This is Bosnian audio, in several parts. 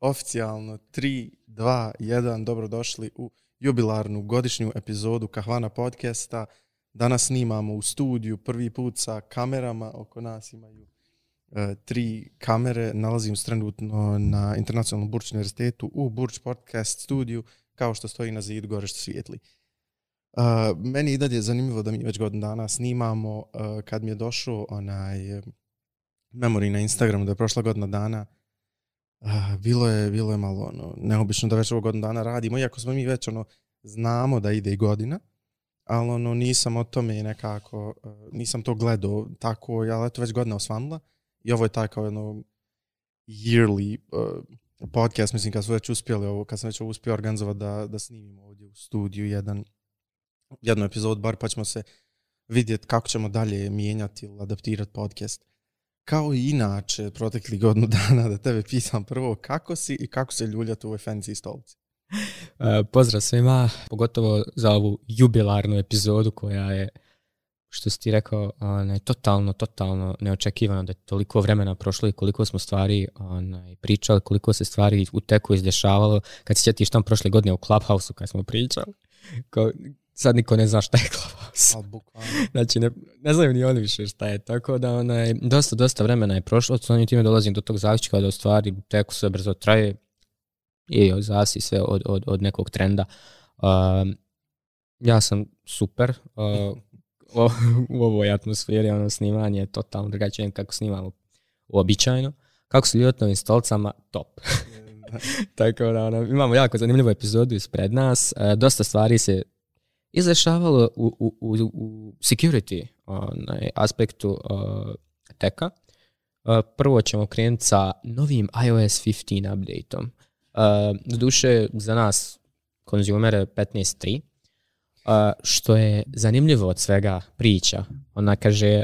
oficijalno 3, 2, 1, dobrodošli u jubilarnu godišnju epizodu Kahvana podcasta. Danas snimamo u studiju prvi put sa kamerama, oko nas imaju e, tri kamere. Nalazim se trenutno na Internacionalnom Burč univerzitetu u Burč podcast studiju, kao što stoji na zid gore što svijetli. Uh, meni i dalje je zanimljivo da mi već godin dana snimamo. Uh, kad mi je došao onaj e, memory na Instagramu da je prošla godina dana, uh, bilo je bilo je malo ono, neobično da već ovo godinu dana radimo, iako smo mi već ono, znamo da ide i godina, ali ono, nisam o tome nekako, uh, nisam to gledao tako, ja eto već godina osvanula i ovo je taj kao jedno yearly uh, podcast, mislim kad smo već uspjeli ovo, kad sam već ovo uspio organizovati da, da snimimo ovdje u studiju jedan jednu epizod, bar pa ćemo se vidjeti kako ćemo dalje mijenjati ili adaptirati podcast. Kao i inače, protekli godinu dana da tebe pitam prvo kako si i kako se ljuljate u ovoj fancy stolici. E, pozdrav svima, pogotovo za ovu jubilarnu epizodu koja je, što si ti rekao, onaj, totalno, totalno neočekivano da je toliko vremena prošlo i koliko smo stvari onaj, pričali, koliko se stvari u teku izdešavalo. Kad se sjetiš tam prošle godine u Clubhouse-u kad smo pričali, ko, sad niko ne zna šta je Clubhouse znači, ne, ne znaju ni oni više šta je. Tako da, onaj, dosta, dosta vremena je prošlo, s onim time dolazim do tog zaključka da u stvari teku sve brzo traje i zasi sve od, od, od nekog trenda. Uh, ja sam super uh, u ovoj atmosferi, ono snimanje je totalno drugačije kako snimamo uobičajeno. Kako su ljudi ovim stolicama? Top. Tako da, ono, imamo jako zanimljivu epizodu ispred nas. Uh, dosta stvari se izrešavalo u, u, u, u security onaj, aspektu uh, teka. Uh, prvo ćemo krenuti sa novim iOS 15 updateom. Uh, duše za nas konzumere 15.3, uh, što je zanimljivo od svega priča. Ona kaže,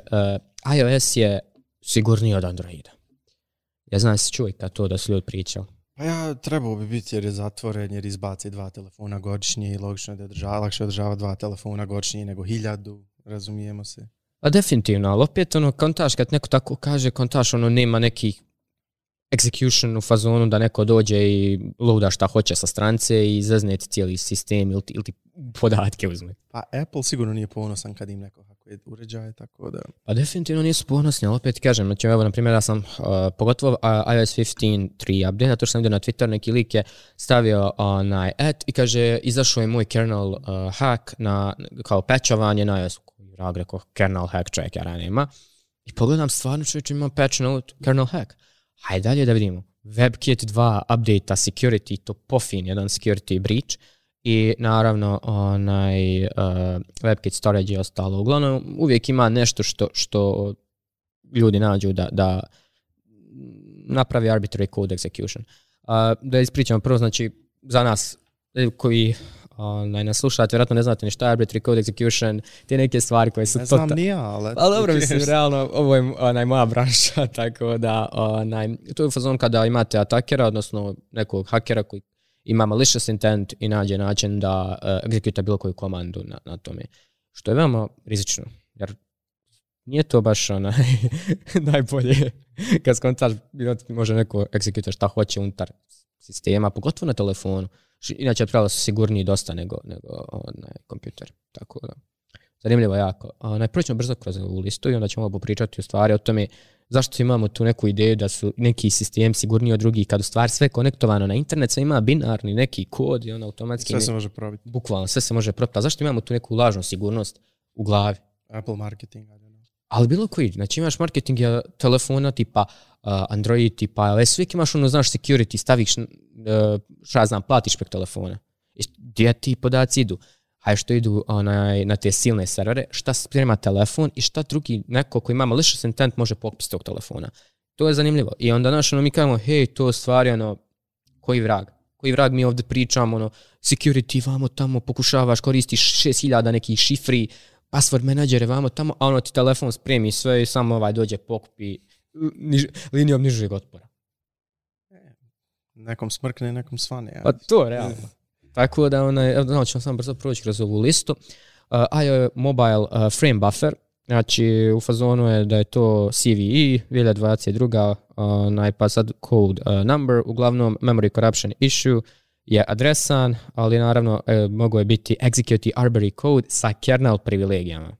uh, iOS je sigurniji od Androida. Ja znam se čujete to da su ljudi pričali. Pa ja trebao bi biti jer je zatvoren, jer izbaci dva telefona godišnje i logično da je država, lakše održava dva telefona godišnje nego hiljadu, razumijemo se. A definitivno, ali opet ono, kontaš, kad neko tako kaže, kontaš, ono, nema neki execution u fazonu da neko dođe i loada šta hoće sa strance i zazne ti cijeli sistem ili ti, ili ti podatke uzme. Pa Apple sigurno nije ponosan kad im neko hakuje uređaje, tako da... Pa definitivno nisu ponosni, ali opet kažem, znači evo, na primjer, ja sam uh, pogotovo uh, iOS 15.3 update, zato što sam vidio na Twitter neki lik je stavio onaj at i kaže, izašao je moj kernel uh, hack na, kao patchovanje na iOS, rag rekao, kernel hack trackera nema. I pogledam stvarno čovječ ima patch note, kernel hack. Hajde dalje da vidimo. WebKit 2 update security, to pofin, jedan security breach i naravno onaj uh, WebKit storage je ostalo. Uglavnom uvijek ima nešto što što ljudi nađu da da napravi arbitrary code execution. Uh, da ispričamo prvo znači za nas eh, koji onaj, nas slušate, vjerojatno ne znate ni šta je arbitrary code execution, te neke stvari koje su... Ne znam tota... nija, ali... Ali dobro, mislim, realno, ovo je onaj, moja branša, tako da, onaj, to je fazon kada imate atakera, odnosno nekog hakera koji ima malicious intent i nađe način da uh, executa bilo koju komandu na, na tome. Što je veoma rizično, jer nije to baš onaj najbolje kad skontaš, može neko executa šta hoće unutar sistema, pogotovo na telefonu. Inače, pravila su sigurniji dosta nego, nego onaj, kompjuter. Tako da, zanimljivo jako. Onaj, prvo ćemo brzo kroz ovu listu i onda ćemo popričati u stvari o tome zašto imamo tu neku ideju da su neki sistem sigurniji od drugih kad u stvari sve konektovano na internet, sve ima binarni neki kod i on automatski... Sve se može probiti. Bukvalno, sve se može probiti. A zašto imamo tu neku lažnu sigurnost u glavi? Apple marketing. Ali bilo koji, znači imaš marketing telefona tipa uh, Android, tipa iOS, uvijek imaš ono, znaš, security, staviš, uh, šta znam, platiš prek telefona. I gdje ti podaci idu? Hajde što idu onaj, na te silne servere, šta sprema telefon i šta drugi, neko koji ima malicious intent može pokupiti tog telefona. To je zanimljivo. I onda, znaš, ono, mi kažemo, hej, to stvari, ono, koji vrag? Koji vrag mi ovdje pričamo, ono, security, vamo tamo, pokušavaš, koristiš 6000 nekih šifri, password menadžere vamo tamo, a ono ti telefon spremi sve i samo ovaj dođe pokupi niž, linijom nižeg otpora. E, nekom smrkne, nekom svane. Ja. Pa to, realno. Tako da, onaj, znači, sam brzo proći kroz ovu listu. Uh, IO Mobile uh, Frame Buffer, Znači, u fazonu je da je to CVE, 2022. Onaj, pa sad code uh, number, uglavnom memory corruption issue je adresan, ali naravno e, mogo je biti execute arbitrary code sa kernel privilegijama.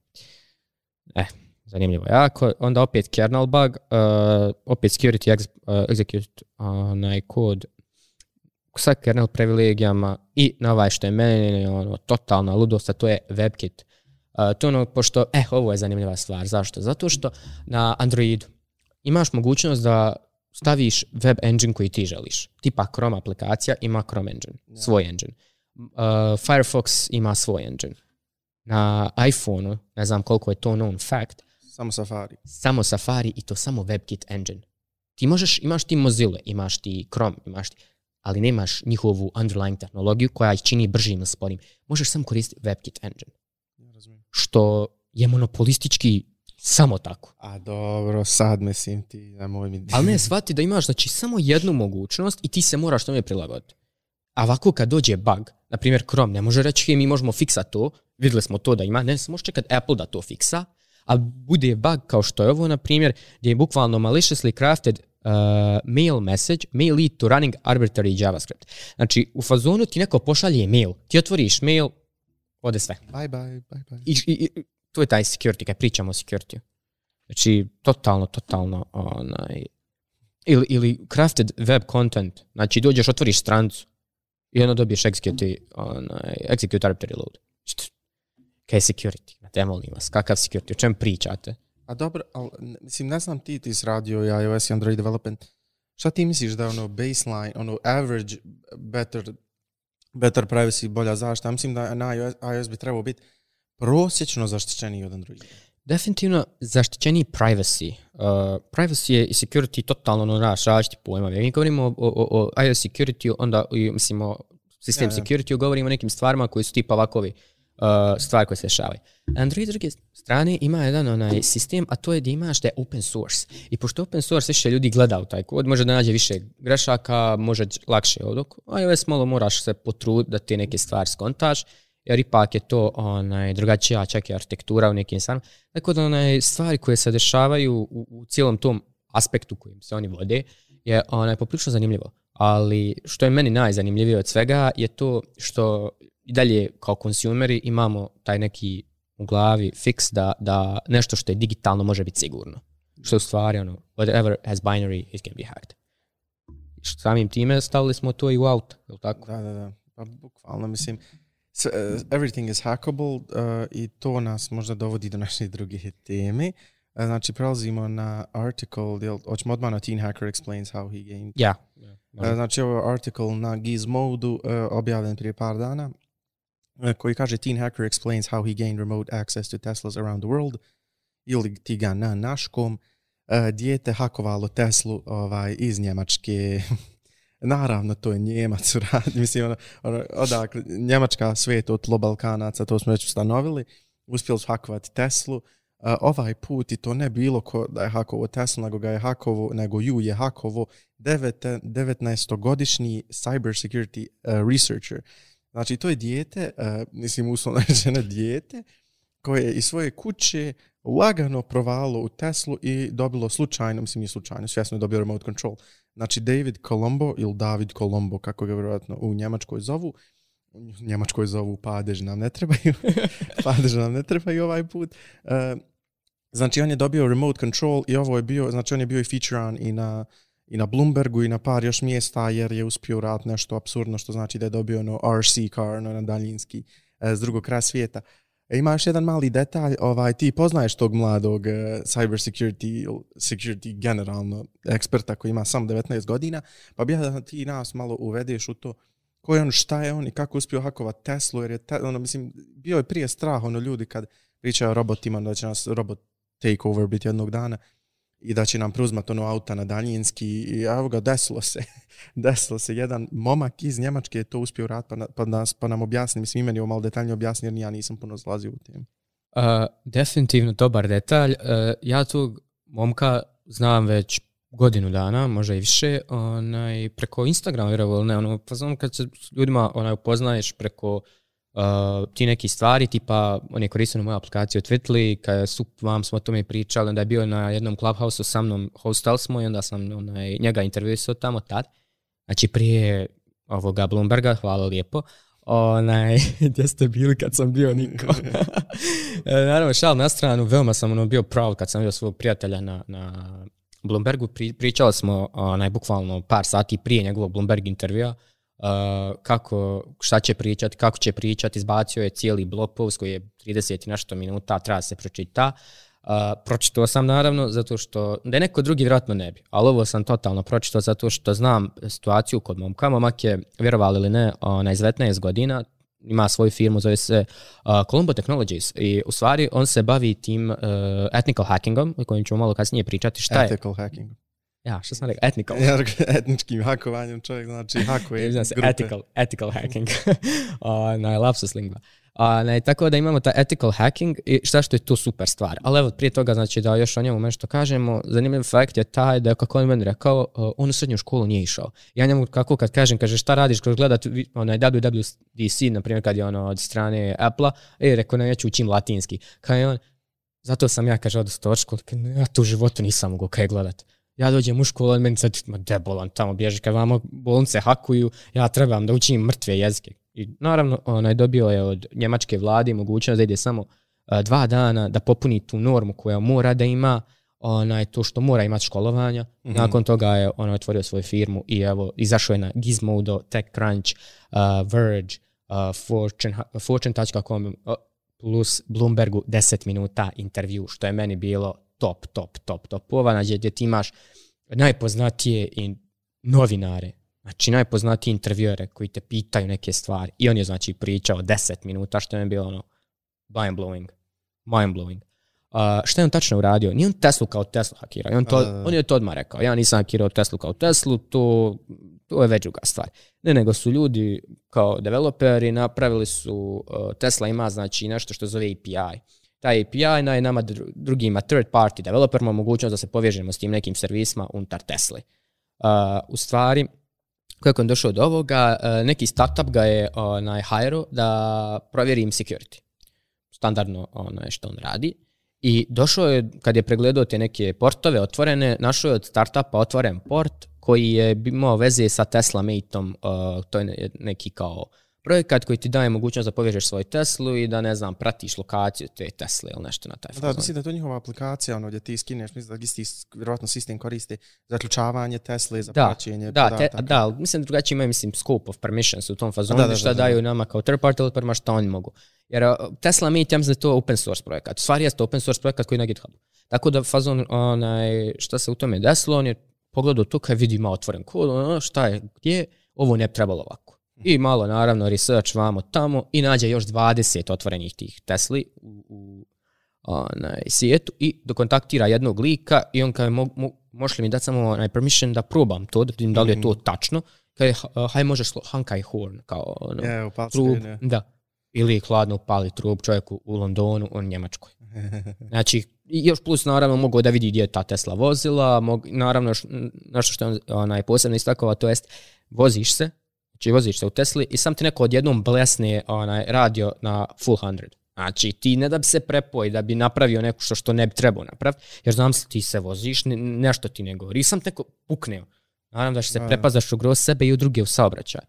Eh, zanimljivo jako. Onda opet kernel bug, uh, opet security ex, uh, execute onaj uh, kod sa kernel privilegijama i na ovaj što je meni ono, totalna ludost, a to je WebKit. Uh, to ono, pošto, eh, ovo je zanimljiva stvar. Zašto? Zato što na Androidu imaš mogućnost da staviš web engine koji ti želiš. Tipa Chrome aplikacija ima Chrome engine, yeah. svoj engine. Uh, Firefox ima svoj engine. Na iPhone-u, ne znam koliko je to known fact, samo Safari. Samo Safari i to samo WebKit engine. Ti možeš, imaš ti Mozilla, imaš ti Chrome, imaš ti, ali nemaš njihovu underlying tehnologiju koja ih čini bržim ili sporim. Možeš samo koristiti WebKit engine. Ja što je monopolistički samo tako. A dobro, sad mislim ti, nemoj mi... Ali ne, shvati da imaš znači, samo jednu mogućnost i ti se moraš tome prilagoditi. A ovako kad dođe bug, na primjer Chrome, ne može reći, mi možemo fiksati to, videli smo to da ima, ne, može čekati Apple da to fiksa, a bude bug kao što je ovo, na primjer, gdje je bukvalno maliciously crafted uh, mail message may lead to running arbitrary JavaScript. Znači, u fazonu ti neko pošalje mail, ti otvoriš mail, ode sve. Bye, bye, bye, bye. I, i, i to je taj security, kad pričamo o security. Znači, totalno, totalno, onaj, ili, ili crafted web content, znači dođeš, otvoriš strancu i onda dobiješ execute, onaj, execute arbitrary load. Kaj je security? Te molim vas, kakav security? O čem pričate? A dobro, ali, mislim, ne znam ti ti si radio iOS i Android development. Šta ti misliš da je ono baseline, ono average, better, better privacy, bolja zaštita? Mislim da na iOS, iOS bi trebao biti prosječno zaštićeniji od Androida. Definitivno zaštićeni privacy. Uh, privacy je i security totalno ono naš različiti pojma. Ja govorimo o, o, o iOS security, onda mislim o sistem ja, ja. security, govorimo o nekim stvarima koji su tipa ovakovi uh, Uh, stvari koje se dešavaju. Android druge strane ima jedan onaj sistem, a to je da imaš da je open source. I pošto open source više ljudi gleda u taj kod, može da nađe više grešaka, može lakše od dok iOS malo moraš se potruditi da te neke stvari skontaš jer ipak je to onaj, drugačija čak i arhitektura u nekim stvarima. Tako da onaj, stvari koje se dešavaju u, u cijelom tom aspektu kojim se oni vode je onaj, poprilično zanimljivo. Ali što je meni najzanimljivije od svega je to što i dalje kao konsumeri imamo taj neki u glavi fix da, da nešto što je digitalno može biti sigurno. Što je u stvari ono, whatever has binary, it can be hacked. Samim time stavili smo to i u auto, je tako? Da, da, da. Pa bukvalno, mislim, so, uh, everything is hackable uh, i to nas možda dovodi do naše druge teme. Uh, znači, prelazimo na article, jel, hoćemo odmah na Teen Hacker Explains How He Gained. Ja. Yeah. Uh, znači, ovo je article na Gizmodu, uh, objavljen prije par dana, Uh, koji kaže Teen Hacker Explains How He Gained Remote Access to Teslas Around the World, ili ti ga na naškom. Uh, dijete hakovalo Teslu ovaj, iz Njemačke, Naravno, to je Njemac radi. Mislim, ono, ono, odakle, Njemačka svet od tlo Balkanaca, to smo već ustanovili. Uspjeli su hakovati Teslu. Uh, ovaj put i to ne bilo ko da je hakovo Tesla, nego ga je hakovo, nego ju je hakovo 19-godišnji cyber security uh, researcher. Znači, to je dijete, uh, mislim, uslovno žene dijete, koje je iz svoje kuće lagano provalo u Teslu i dobilo slučajno, mislim, nije slučajno, svjesno je dobio remote control. Znači, David Colombo ili David Colombo, kako ga vjerojatno u Njemačkoj zovu, u Njemačkoj zovu padež nam ne trebaju, padež nam ne trebaju ovaj put. Uh, znači, on je dobio remote control i ovo je bio, znači, on je bio i featurean i na, i na Bloombergu i na par još mjesta jer je uspio raditi nešto absurdno, što znači da je dobio ono RC car, ono na daljinski, e, s drugog kraja svijeta. E, ima još jedan mali detalj, ovaj, ti poznaješ tog mladog uh, cyber security, security generalno eksperta koji ima samo 19 godina, pa bih da ti nas malo uvedeš u to ko je on, šta je on i kako uspio hakovat Teslu, jer je, te, ono, mislim, bio je prije strah, ono, ljudi kad pričaju o robotima, da će nas robot take over biti jednog dana, i da će nam preuzmat ono auta na daljinski i evo ga, desilo se. desilo se. Jedan momak iz Njemačke je to uspio rad pa, pa, nas, pa nam objasni. Mislim, i meni je malo detaljnije objasni jer ja nisam puno zlazio u tim. Uh, definitivno dobar detalj. Uh, ja tog momka znam već godinu dana, možda i više, onaj, preko Instagrama, vjerovo, ne, ono, pa znam kad se ljudima onaj, upoznaješ preko uh, ti neki stvari, tipa on je koristio moju aplikaciju Twitly, kada su vam smo o tome pričali, onda je bio na jednom clubhouse sa mnom, hostel smo i onda sam onaj, njega intervjuisao tamo tad. Znači prije ovoga Bloomberga, hvala lijepo. Onaj, gdje ste bili kad sam bio niko? E, naravno, šal na stranu, veoma sam ono bio proud kad sam bio svog prijatelja na, na Bloombergu. Pri, pričali smo onaj, bukvalno par sati prije njegovog Bloomberg intervjua uh, Eh, kako, šta će pričati, kako će pričati, izbacio je cijeli blog post koji je 30 i nešto minuta, treba se pročita. Uh, pročitao sam naravno zato što, da je neko drugi vjerojatno ne bi, ali ovo sam totalno pročitao zato što znam situaciju kod momka. Momak je, vjerovali ili ne, na 19 godina, ima svoju firmu, zove se eh, uh, Columbo Technologies i u stvari on se bavi tim uh, ethical hackingom, o kojem ćemo malo kasnije pričati. Šta ethical je? hacking. Ja, što sam rekao? Ethical. Ja, etničkim hakovanjem čovjek znači hakuje grupe. Ethical, ethical hacking. uh, na lapsus lingva. A, ne, tako da imamo ta ethical hacking i šta što je to super stvar. Ali evo, prije toga, znači da još o njemu nešto kažemo, zanimljiv fakt je taj da kako on meni rekao, uh, on u srednju školu nije išao. Ja njemu kako kad kažem, kaže šta radiš kroz gledat onaj WWDC, na primjer kad je ono od strane Apple-a, e, rekao, ne, ja ću učim latinski. Kao je on, zato sam ja, kaže, odostao od školu, ja to u životu nisam mogu kaj gledat. Ja dođem u školu, meni sad, ma debolan, tamo bježi, kad vamo bolnice hakuju, ja trebam da učim mrtve jezike. I naravno, onaj dobio je od njemačke vlade mogućnost da ide samo a, dva dana da popuni tu normu koja mora da ima, onaj, to što mora imati školovanja. Mm -hmm. Nakon toga je on otvorio svoju firmu i evo, izašao je na Gizmodo, TechCrunch, uh, Verge, uh, Fortune, Fortune.com uh, plus Bloombergu 10 minuta intervju, što je meni bilo top, top, top, top. Ova nađe gdje ti imaš najpoznatije i novinare, Znači, najpoznatiji intervjuere koji te pitaju neke stvari. I on je, znači, pričao 10 minuta, što je bilo ono, mind blowing. Mind blowing. Uh, šta je on tačno uradio? Nije on Teslu kao Tesla hakirao. On, to, uh. on je to odmah rekao. Ja nisam hakirao Teslu kao Teslu, to, to je već druga stvar. Ne, nego su ljudi kao developeri napravili su, uh, Tesla ima znači nešto što zove API. Taj API na nama drugima third party developerima mogućnost da se povežemo s tim nekim servisima unutar Tesla. Uh, u stvari, kako je došao do ovoga, uh, neki startup ga je onaj hajero da provjeri im security. Standardno onaj što on radi. I došao je, kad je pregledao te neke portove otvorene, našao je od startupa otvoren port koji je imao veze sa Tesla Mateom, uh, to je neki kao projekat koji ti daje mogućnost da povežeš svoj Teslu i da, ne znam, pratiš lokaciju te Tesle ili nešto na taj fazon. Da, mislim da je to njihova aplikacija, ono, gdje ti skineš, mislim da isti, vjerovatno sistem koristi za ključavanje Tesle, za da, praćenje da, podataka. Te, da, mislim da drugačije imaju, mislim, scope of permissions u tom fazonu, da, da, šta da, da, daju da. nama kao third party developerima, šta oni mogu. Jer Tesla mislim da je to open source projekat. Stvari jeste open source projekat koji je na GitHubu. Tako da fazon, onaj, šta se u tome desilo, on je pogledao to kad vidi ima otvoren kod, ono, šta je, gdje, ovo ne trebalo ovako I malo, naravno, research vamo tamo i nađe još 20 otvorenih tih Tesli u, u onaj, svijetu i dokontaktira jednog lika i on kaže, mo, mo, možeš li mi dati samo onaj permission da probam to, da vidim da li je to mhm. tačno. Kaže, haj možeš hankaj horn, kao ono, yeah, trub, da. Ili hladno upali trub čovjeku u Londonu, on Njemačkoj. Znači, još plus naravno mogu da vidi gdje je ta Tesla vozila, mog, naravno nešto što je onaj posebno istakova, to jest voziš se, Znači voziš se u Tesli i sam ti neko odjednom blesne onaj, radio na full 100. Znači ti ne da bi se prepoj, da bi napravio neko što, što ne bi trebao napraviti, jer znam se ti se voziš, ne, nešto ti ne govori. I sam te neko pukneo. Naravno da će se prepazaš u groz sebe i u druge u saobraćaj.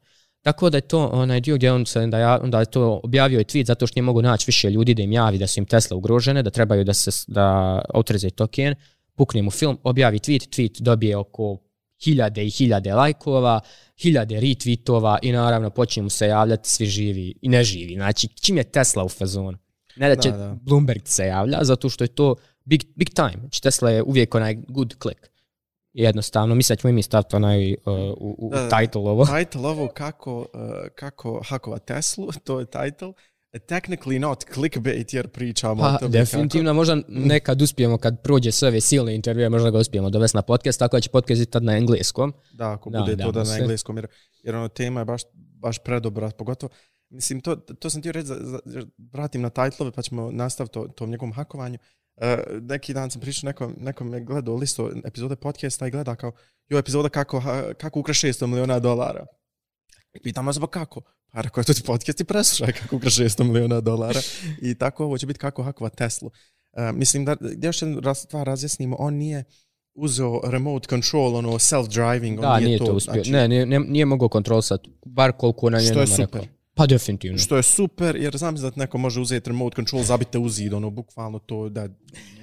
Tako da je to onaj dio gdje on se da ja onda je to objavio i tweet zato što nije mogu naći više ljudi da im javi da su im Tesla ugrožene, da trebaju da se da autorize token, pukne mu film, objavi tweet, tweet dobije oko hiljade i hiljade lajkova, hiljade retweetova i naravno počinju se javljati svi živi i ne živi. Znači, čim je Tesla u fazonu? Ne da će da, da. Bloomberg se javlja, zato što je to big, big time. Znači, Tesla je uvijek onaj good click. Jednostavno, mislim da ćemo imi staviti onaj uh, u, u da, title ovo. Title ovo kako, uh, kako hakova Teslu, to je title technically not clickbait jer pričamo pa, o tome definitivno kako... možda nekad uspijemo kad prođe sve ove silne intervjue možda ga uspijemo dovesti na podcast tako da će podcast i tad na engleskom. Da ako da, bude da, to da na engleskom jer, jer ono tema je baš, baš predobra pogotovo mislim to, to sam ti reći za, za, vratim na titlove pa ćemo nastaviti to, tom njegovom hakovanju. Uh, neki dan sam pričao nekom, nekom je gledao listo epizode podcasta i gleda kao jo epizoda kako, kako ukraš 600 miliona dolara Pitamo se pa kako? Pa rekao je to ti podcast i preslušaj kako ukrao 600 miliona dolara. I tako ovo će biti kako hakova Teslu. Uh, mislim da, da još jednu stvar razjasnimo, on nije uzeo remote control, ono self-driving, Da, on nije to uspio. Ne, nije, nije, nije mogao kontrolisat, bar koliko na njenom super. rekao. Pa definitivno. Što je super, jer znam da neko može uzeti remote control, zabite u zid, ono, bukvalno to, da,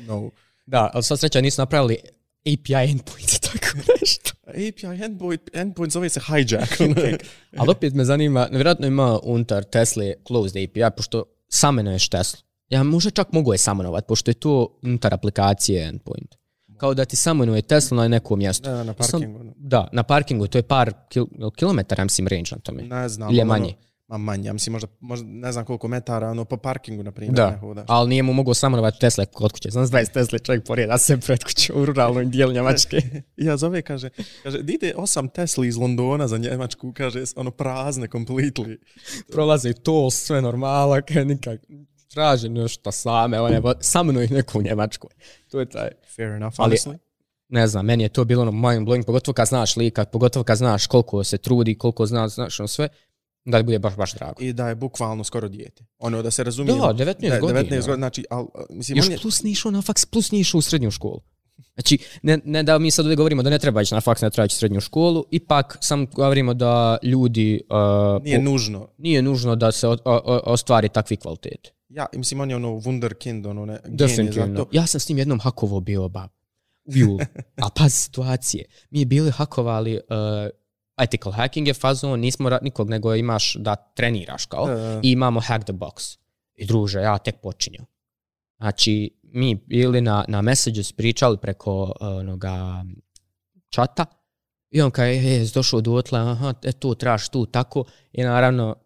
no. Da, ali sva sreća nisu napravili API endpoint i tako nešto. API endpoint, endpoint zove se hijack. ono. Ali opet me zanima, vjerojatno ima unutar Tesla closed API, pošto samenuješ Tesla. Ja možda čak mogu je samenovat, pošto je to unutar aplikacije endpoint. Kao da ti samenuje Tesla na nekom mjestu. Da, na Sam- parkingu. ono. Da, na parkingu, to je par kil, kilometara, mislim, range na tome. Ne znam. Ili je ono, manje? Ma manje, ja mislim možda, možda ne znam koliko metara, ono po parkingu, na primjer, Da, ne hodaš. ali nije mu mogao samenovati Tesla kod kuće. Znam 20 Tesla čovjek poreda se pred kuće u ruralnom dijelu Njemačke. Ja zove, kaže, kaže, di ide osam Tesli iz Londona za Njemačku, kaže, ono prazne, completely. Prolaze to, sve normala, kaj nikak traže nešto same, one, samenuje ih neko u Njemačkoj. To je taj, Fair enough, Ali- honestly. ne znam, meni je to bilo ono mind blowing, pogotovo kad znaš lika, pogotovo kad znaš koliko se trudi, koliko znaš, znaš ono sve, da ti bude baš, baš drago. I da je bukvalno skoro dijete. Ono, da se razumijemo. Da, 19 da, godina. 19 godina, znači, al, mislim, Još on je, plus nije išao na faks, plus nije išao u srednju školu. Znači, ne, ne da mi sad ovdje govorimo da ne treba ići na faks, ne treba ići u srednju školu, ipak sam govorimo da ljudi... Uh, nije po- nužno. nije nužno da se o, o, o- ostvari takvi kvalitete. Ja, mislim, on je ono wunderkind, ono, ne, Definitivno. to. Ja sam s tim jednom hakovo bio bab. U julu. A pa situacije. Mi je bili hakovali uh, ethical hacking je fazon, nismo nikog nego imaš da treniraš kao Da. i imamo hack the box. I druže, ja tek počinju. Znači, mi bili na, na messages pričali preko uh, onoga čata i on kaže, e, jesi došao dotle, aha, e, tu trebaš tu, tako. I naravno,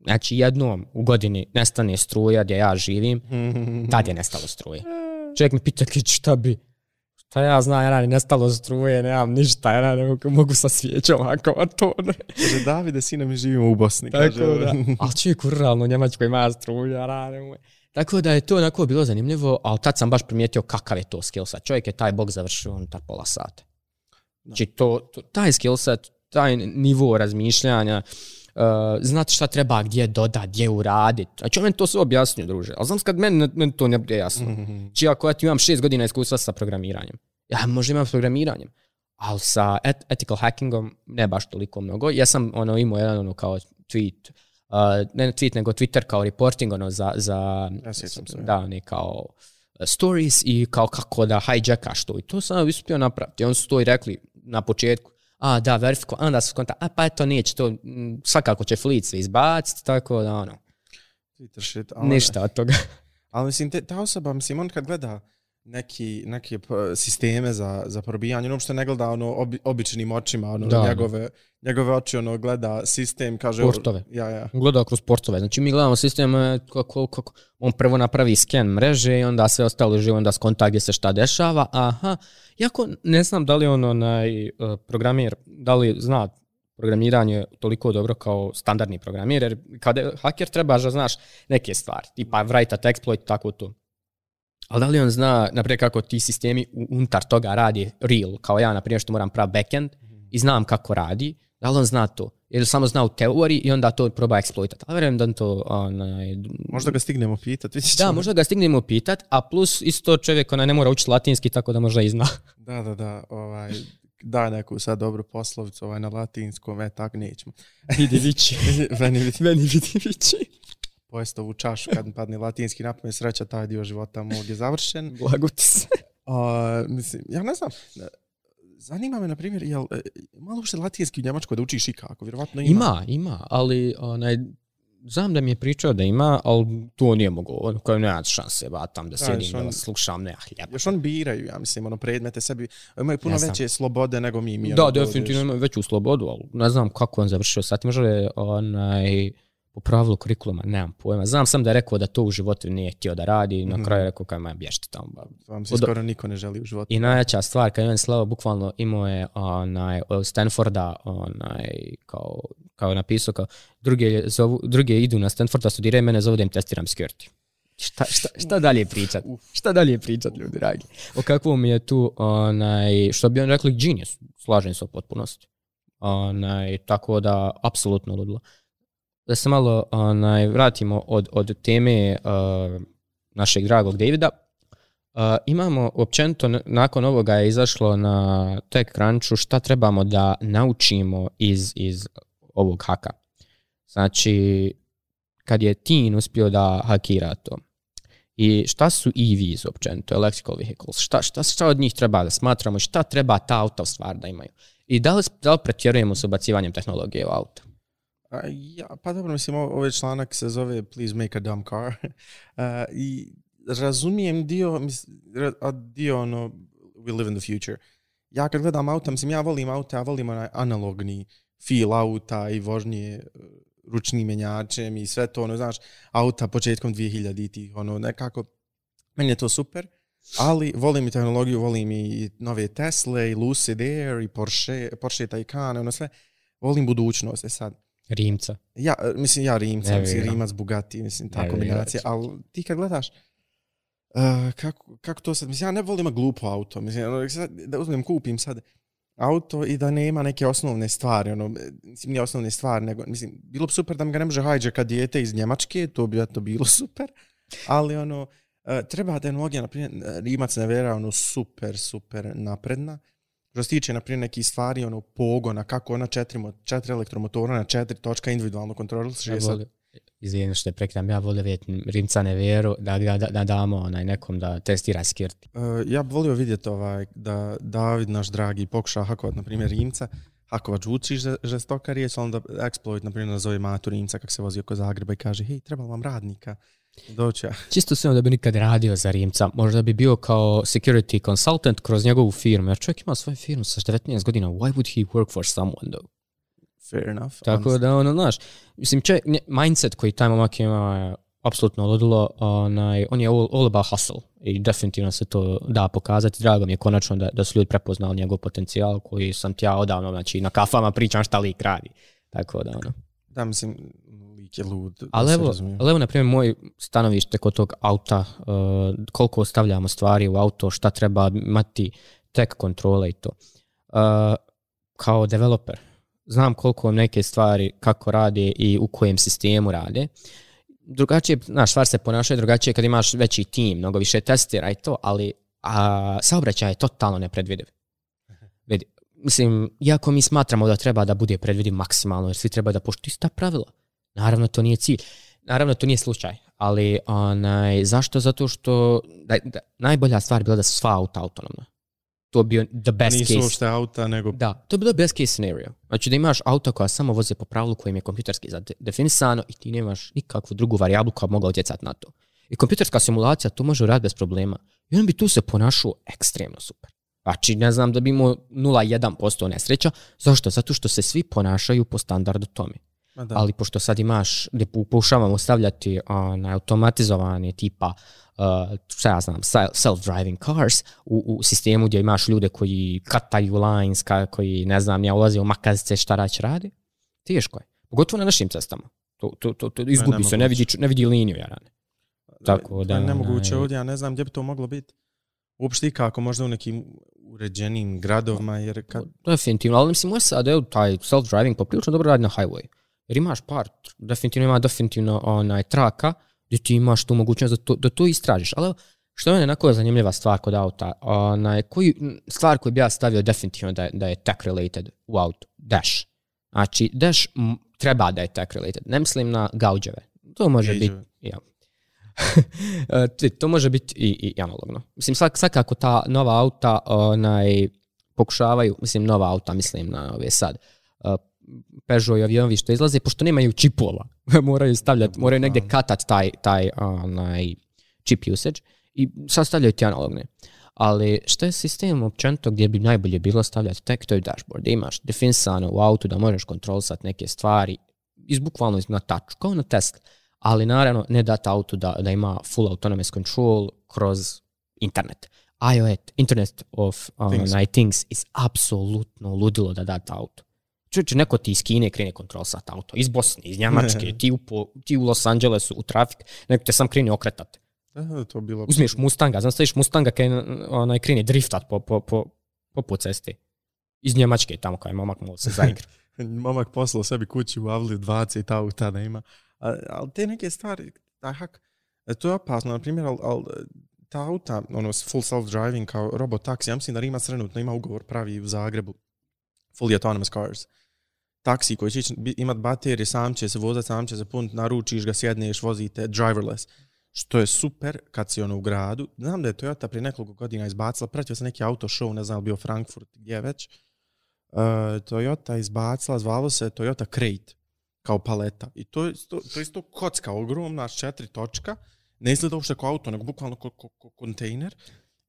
znači jednom u godini nestane struja gdje ja živim, tad je nestalo struje. Čovjek me pita, šta bi? Šta ja znam, ja ni nestalo struje, nemam ništa, ja ne mogu, mogu sa svijećom ako to ne. Kaže, Davide, sine, mi živimo u Bosni. Tako kaže, da, ali čovjek u ruralno Njemačkoj ima struju, ja radim. Tako da je to onako bilo zanimljivo, ali tad sam baš primijetio kakav je to skill set. Čovjek je taj bog završio unutar pola sata. Znači to, to, taj skill set, taj nivo razmišljanja, uh, znati šta treba gdje dodat, gdje uradit. Znači on meni to sve objasnio, druže. Ali znam kad meni, meni to ne bude jasno. Znači ako ja ti imam šest godina iskustva sa programiranjem, ja možda imam s programiranjem, ali sa et ethical hackingom ne baš toliko mnogo. Ja sam ono imao jedan ono kao tweet, uh, ne tweet nego Twitter kao reporting ono za, za Ja se. da, ne kao uh, stories i kao kako da hijackaš to. I to sam uspio napraviti. I oni su to i rekli na početku. A, da, verifiko, onda su konta, a pa eto neće to, mm, svakako će fleet sve izbaciti, tako da ono, Twitter shit. ali- ništa od toga. Ali mislim, te, ta osoba, mislim, on kad gleda neki, neke p- sisteme za, za probijanje, ono što ne gleda ono obi, običnim očima, ono Da. njegove, njegove oči, ono gleda sistem, kaže... Portove. Ja, ja. Gleda kroz portove. Znači mi gledamo sistem kako, kako, on prvo napravi sken mreže i onda sve ostalo živo, onda skonta gdje se šta dešava. Aha, jako ne znam da li on onaj e, programir, da li zna programiranje toliko dobro kao standardni programir, jer kada je haker trebaš da znaš neke stvari, tipa write at exploit, tako to. Ali da li on zna, naprijed, kako ti sistemi unutar toga radi real, kao ja, naprijed, što moram prav backend i znam kako radi, da li on zna to? Ili samo zna u teoriji i onda to proba eksploitat. Ali vjerujem da on to... Onaj, Možda ga stignemo pitat, vidjet da, možda ga stignemo pitat, a plus isto čovjek ona ne mora učiti latinski, tako da možda i zna. Da, da, da, ovaj, da neku sad dobru poslovicu ovaj, na latinskom, e, tak nećemo. Vidi vići. Meni vidi, Meni vidi vići. Pojesti ovu čašu kad padne latinski napamet, sreća, taj dio života mog je završen. Blago ti se. A, mislim, ja ne znam, zanima me, na primjer, jel, e, malo uopšte latinski u Njemačkoj da učiš i kako, vjerovatno ima. Ima, ima, ali onaj, znam da mi je pričao da ima, ali to nije mogo. On kao nema šanse, ba, tam da sjedim, da on- vas slušam, nema hljeba. Još oni biraju, ja mislim, ono, predmete sebi, imaju puno Ja veće slobode nego mi. mi Da, ono, definitivno dođeš- ima veću slobodu, ali ne znam kako on završio sad. Možda je onaj, po pravilu kurikuluma, nemam pojma. Znam sam da je rekao da to u životu nije htio da radi, na Mhm. kraju je rekao kaj ma bješte tamo. Vam se Od- skoro niko ne želi u životu. I najjača stvar, kad on slavo, bukvalno imao je onaj, od Stanforda, onaj, kao, kao napisao, kao, druge, zovu, druge idu na Stanforda, studiraju, mene zovu da im testiram security. Šta, šta, šta dalje pričat? Šta dalje pričat, ljudi dragi? O kakvom je tu, onaj, što bi on rekli, genius, slažem se u potpunosti. Onaj, tako da, apsolutno ludilo. Da se malo onaj, vratimo od, od teme uh, našeg dragog Davida. Uh, imamo, općenito, nakon ovoga je izašlo na TechCrunchu šta trebamo da naučimo iz, iz ovog haka. Znači, kad je Tin uspio da hakira to, i šta su EVs općenito, electrical vehicles, šta, šta, šta od njih treba da smatramo, šta treba ta auta stvar da imaju. I da li, da li pretjerujemo s ubacivanjem tehnologije u auto? A, ja, pa dobro, mislim, ovaj članak se zove Please make a dumb car. uh, I razumijem dio, mislim, a dio ono, we live in the future. Ja kad gledam auta, mislim, ja volim auta, ja volim onaj analogni feel auta i vožnje e, ručnim menjačem i sve to, ono, znaš, auta početkom 2000 tih, ono, nekako, meni je to super, ali volim i tehnologiju, volim i nove Tesla, i Lucid Air, i Porsche, Porsche Taycan, ono sve, volim budućnost, e sad. Rimca. Ja, mislim, ja Rimca, mislim, Rimac, Bugatti, mislim, ta kombinacija, ali ti kad gledaš, Uh, kako, kako to sad, mislim, ja ne volim glupo auto, mislim, ono, sad, da uzmem, kupim sad, auto i da nema neke osnovne stvari, ono, mislim, nije osnovne stvari, nego, mislim, bilo bi super da mi ga ne može hajđaka dijete iz Njemačke, to bi to bilo super, ali ono, uh, treba tehnologija, na primjer, Rimac ne vera, ono, super, super napredna, što se tiče, na primjer, nekih stvari, ono, pogona, kako ona četiri, četiri elektromotora na četiri točka individualno kontroliš, ja izvijem što je prekidam, ja volio vidjeti Rimca Neveru, da, da, da, da damo onaj nekom da testira skirti. Uh, ja bih volio vidjeti ovaj, da David, naš dragi, pokuša hakovat, na primjer, Rimca, hakovat zvuči žestoka riječ, onda exploit, na primjer, nazove matu Rimca kak se vozi oko Zagreba i kaže, hej, treba vam radnika. Doća. Čisto sve da bi nikad radio za Rimca. Možda bi bio kao security consultant kroz njegovu firmu. Jer čovjek ima svoju firmu sa 19 godina. Why would he work for someone though? fair enough. Tako da, ono, znaš, mislim, če, mindset koji taj momak ima je apsolutno ludilo, onaj, on je all, all about hustle i definitivno se to da pokazati. Drago mi je konačno da, da su ljudi prepoznali njegov potencijal koji sam ti ja odavno, znači, na kafama pričam šta lik radi. Tako da, ono. Da, mislim, lik je lud. Ali evo, ali evo, na primjer, moj stanovište kod tog auta, uh, koliko ostavljamo stvari u auto, šta treba imati, tek kontrole i to. Uh, kao developer, znam koliko neke stvari kako rade i u kojem sistemu rade. Drugačije, znaš, stvar se ponašaju drugačije kad imaš veći tim, mnogo više testira i to, ali a, saobraćaj je totalno nepredvidiv. Vidi, mislim, iako mi smatramo da treba da bude predvidiv maksimalno, jer svi treba da poštuju ista pravila. Naravno, to nije cilj. Naravno, to nije slučaj. Ali, onaj, zašto? Zato što da, da, najbolja stvar je bila da su sva auta autonomna to bio the best Nisu case. Nisu uopšte auta, nego... Da, to je bilo best case scenario. Znači da imaš auto koja samo voze po pravilu kojim je kompjuterski definisano i ti nemaš nikakvu drugu variablu koja mogla utjecati na to. I kompjuterska simulacija to može raditi bez problema. I on bi tu se ponašao ekstremno super. Znači, ne znam da bi imao 0,1% nesreća. Zašto? Zato što se svi ponašaju po standardu tome. Da. Ali pošto sad imaš, gdje pokušavamo stavljati na automatizovane tipa uh, šta ja znam, self-driving cars u, u sistemu gdje imaš ljude koji kataju lines, ka, koji, ne znam, ja ulaze u makazice šta rać radi, teško je. Pogotovo na našim cestama. To, to, to, to izgubi ne, se, ne vidi, ne vidi liniju, ja rane. Tako da... Nemoguće ovdje, ja ne znam gdje bi to moglo biti. Uopšte kako možda u nekim uređenim gradovima, jer kad... Definitivno, ali mislim, sad, evo, taj self-driving poprilično dobro radi na highway. Jer imaš par, definitivno ima definitivno onaj traka, gdje ti imaš tu mogućnost da to, da to istražiš. Ali što je onako zanimljiva stvar kod auta, onaj, koji, stvar koju bi ja stavio definitivno da, da je tech related u auto, dash. Znači, dash treba da je tech related. Ne mislim na gauđeve. To može biti... Ja. to može biti i, i analogno. Mislim, svak, svakako ta nova auta onaj, pokušavaju, mislim, nova auta, mislim na ove sad, Peugeot i avionovi što izlaze, pošto nemaju čipova, moraju stavljati, moraju negdje katat taj, taj onaj, chip usage i sad stavljaju ti analogne. Ali što je sistem općenito gdje bi najbolje bilo stavljati tek, to je dashboard. Da imaš definisano u autu da možeš kontrolisati neke stvari iz bukvalno na touch, kao na Tesla. Ali naravno ne dati autu da, da ima full autonomous control kroz internet. IoT, Internet of uh, things. things is apsolutno ludilo da dati auto. Čuče, neko ti iz Kine krene kontrol sat auto, iz Bosne, iz Njemačke, ti u, po, ti u Los Angelesu, u trafik, neko te sam krene okretat. Da, to bilo... Uzmiješ Mustanga, znam staviš Mustanga kaj onaj krene driftat po, po, po, po, po cesti. Iz Njemačke tamo kao momak mogu se zaigra. Momak poslao sebi kući u Avli 20 auta da ima. Ali te neke stvari, taj hak, e, to je opasno, na primjer, ali al, ta auta, ono, full self-driving kao robot taksi, ja mislim da Rimac trenutno ima ugovor pravi u Zagrebu, fully autonomous cars. Taksi koji će imat baterije, sam će se vozati, sam će se puniti, naručiš ga, sjedneš, vozite, driverless. Što je super kad si ono u gradu. Znam da je Toyota prije nekoliko godina izbacila, pratio sam neki auto show, ne znam, bio Frankfurt, gdje već. Uh, Toyota izbacila, zvalo se Toyota Crate kao paleta. I to je isto, to je isto kocka ogromna, četiri točka, ne izgleda uopšte kao auto, nego bukvalno kao ko, ko, kontejner.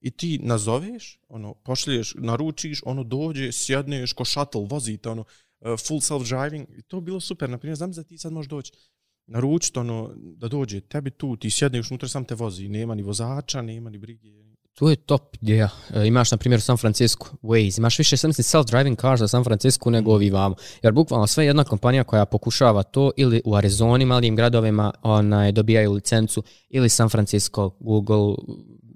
I ti nazoveš, ono, pošalješ, naručiš, ono dođe, sjedneš ko shuttle, vozite, ono, e, full self-driving. I to bilo super. Naprimjer, znam da ti sad možeš doći naručiti, ono, da dođe tebi tu, ti sjedneš unutra, sam te vozi. Nema ni vozača, nema ni brige. To je top ideja. E, imaš, na primjer, u San Francisco Waze. Imaš više, sam mislim, self-driving cars za San Francisco nego ovi vamo. Jer bukvalno sve jedna kompanija koja pokušava to ili u Arizoni, malim gradovima, onaj, dobijaju licencu, ili San Francisco, Google,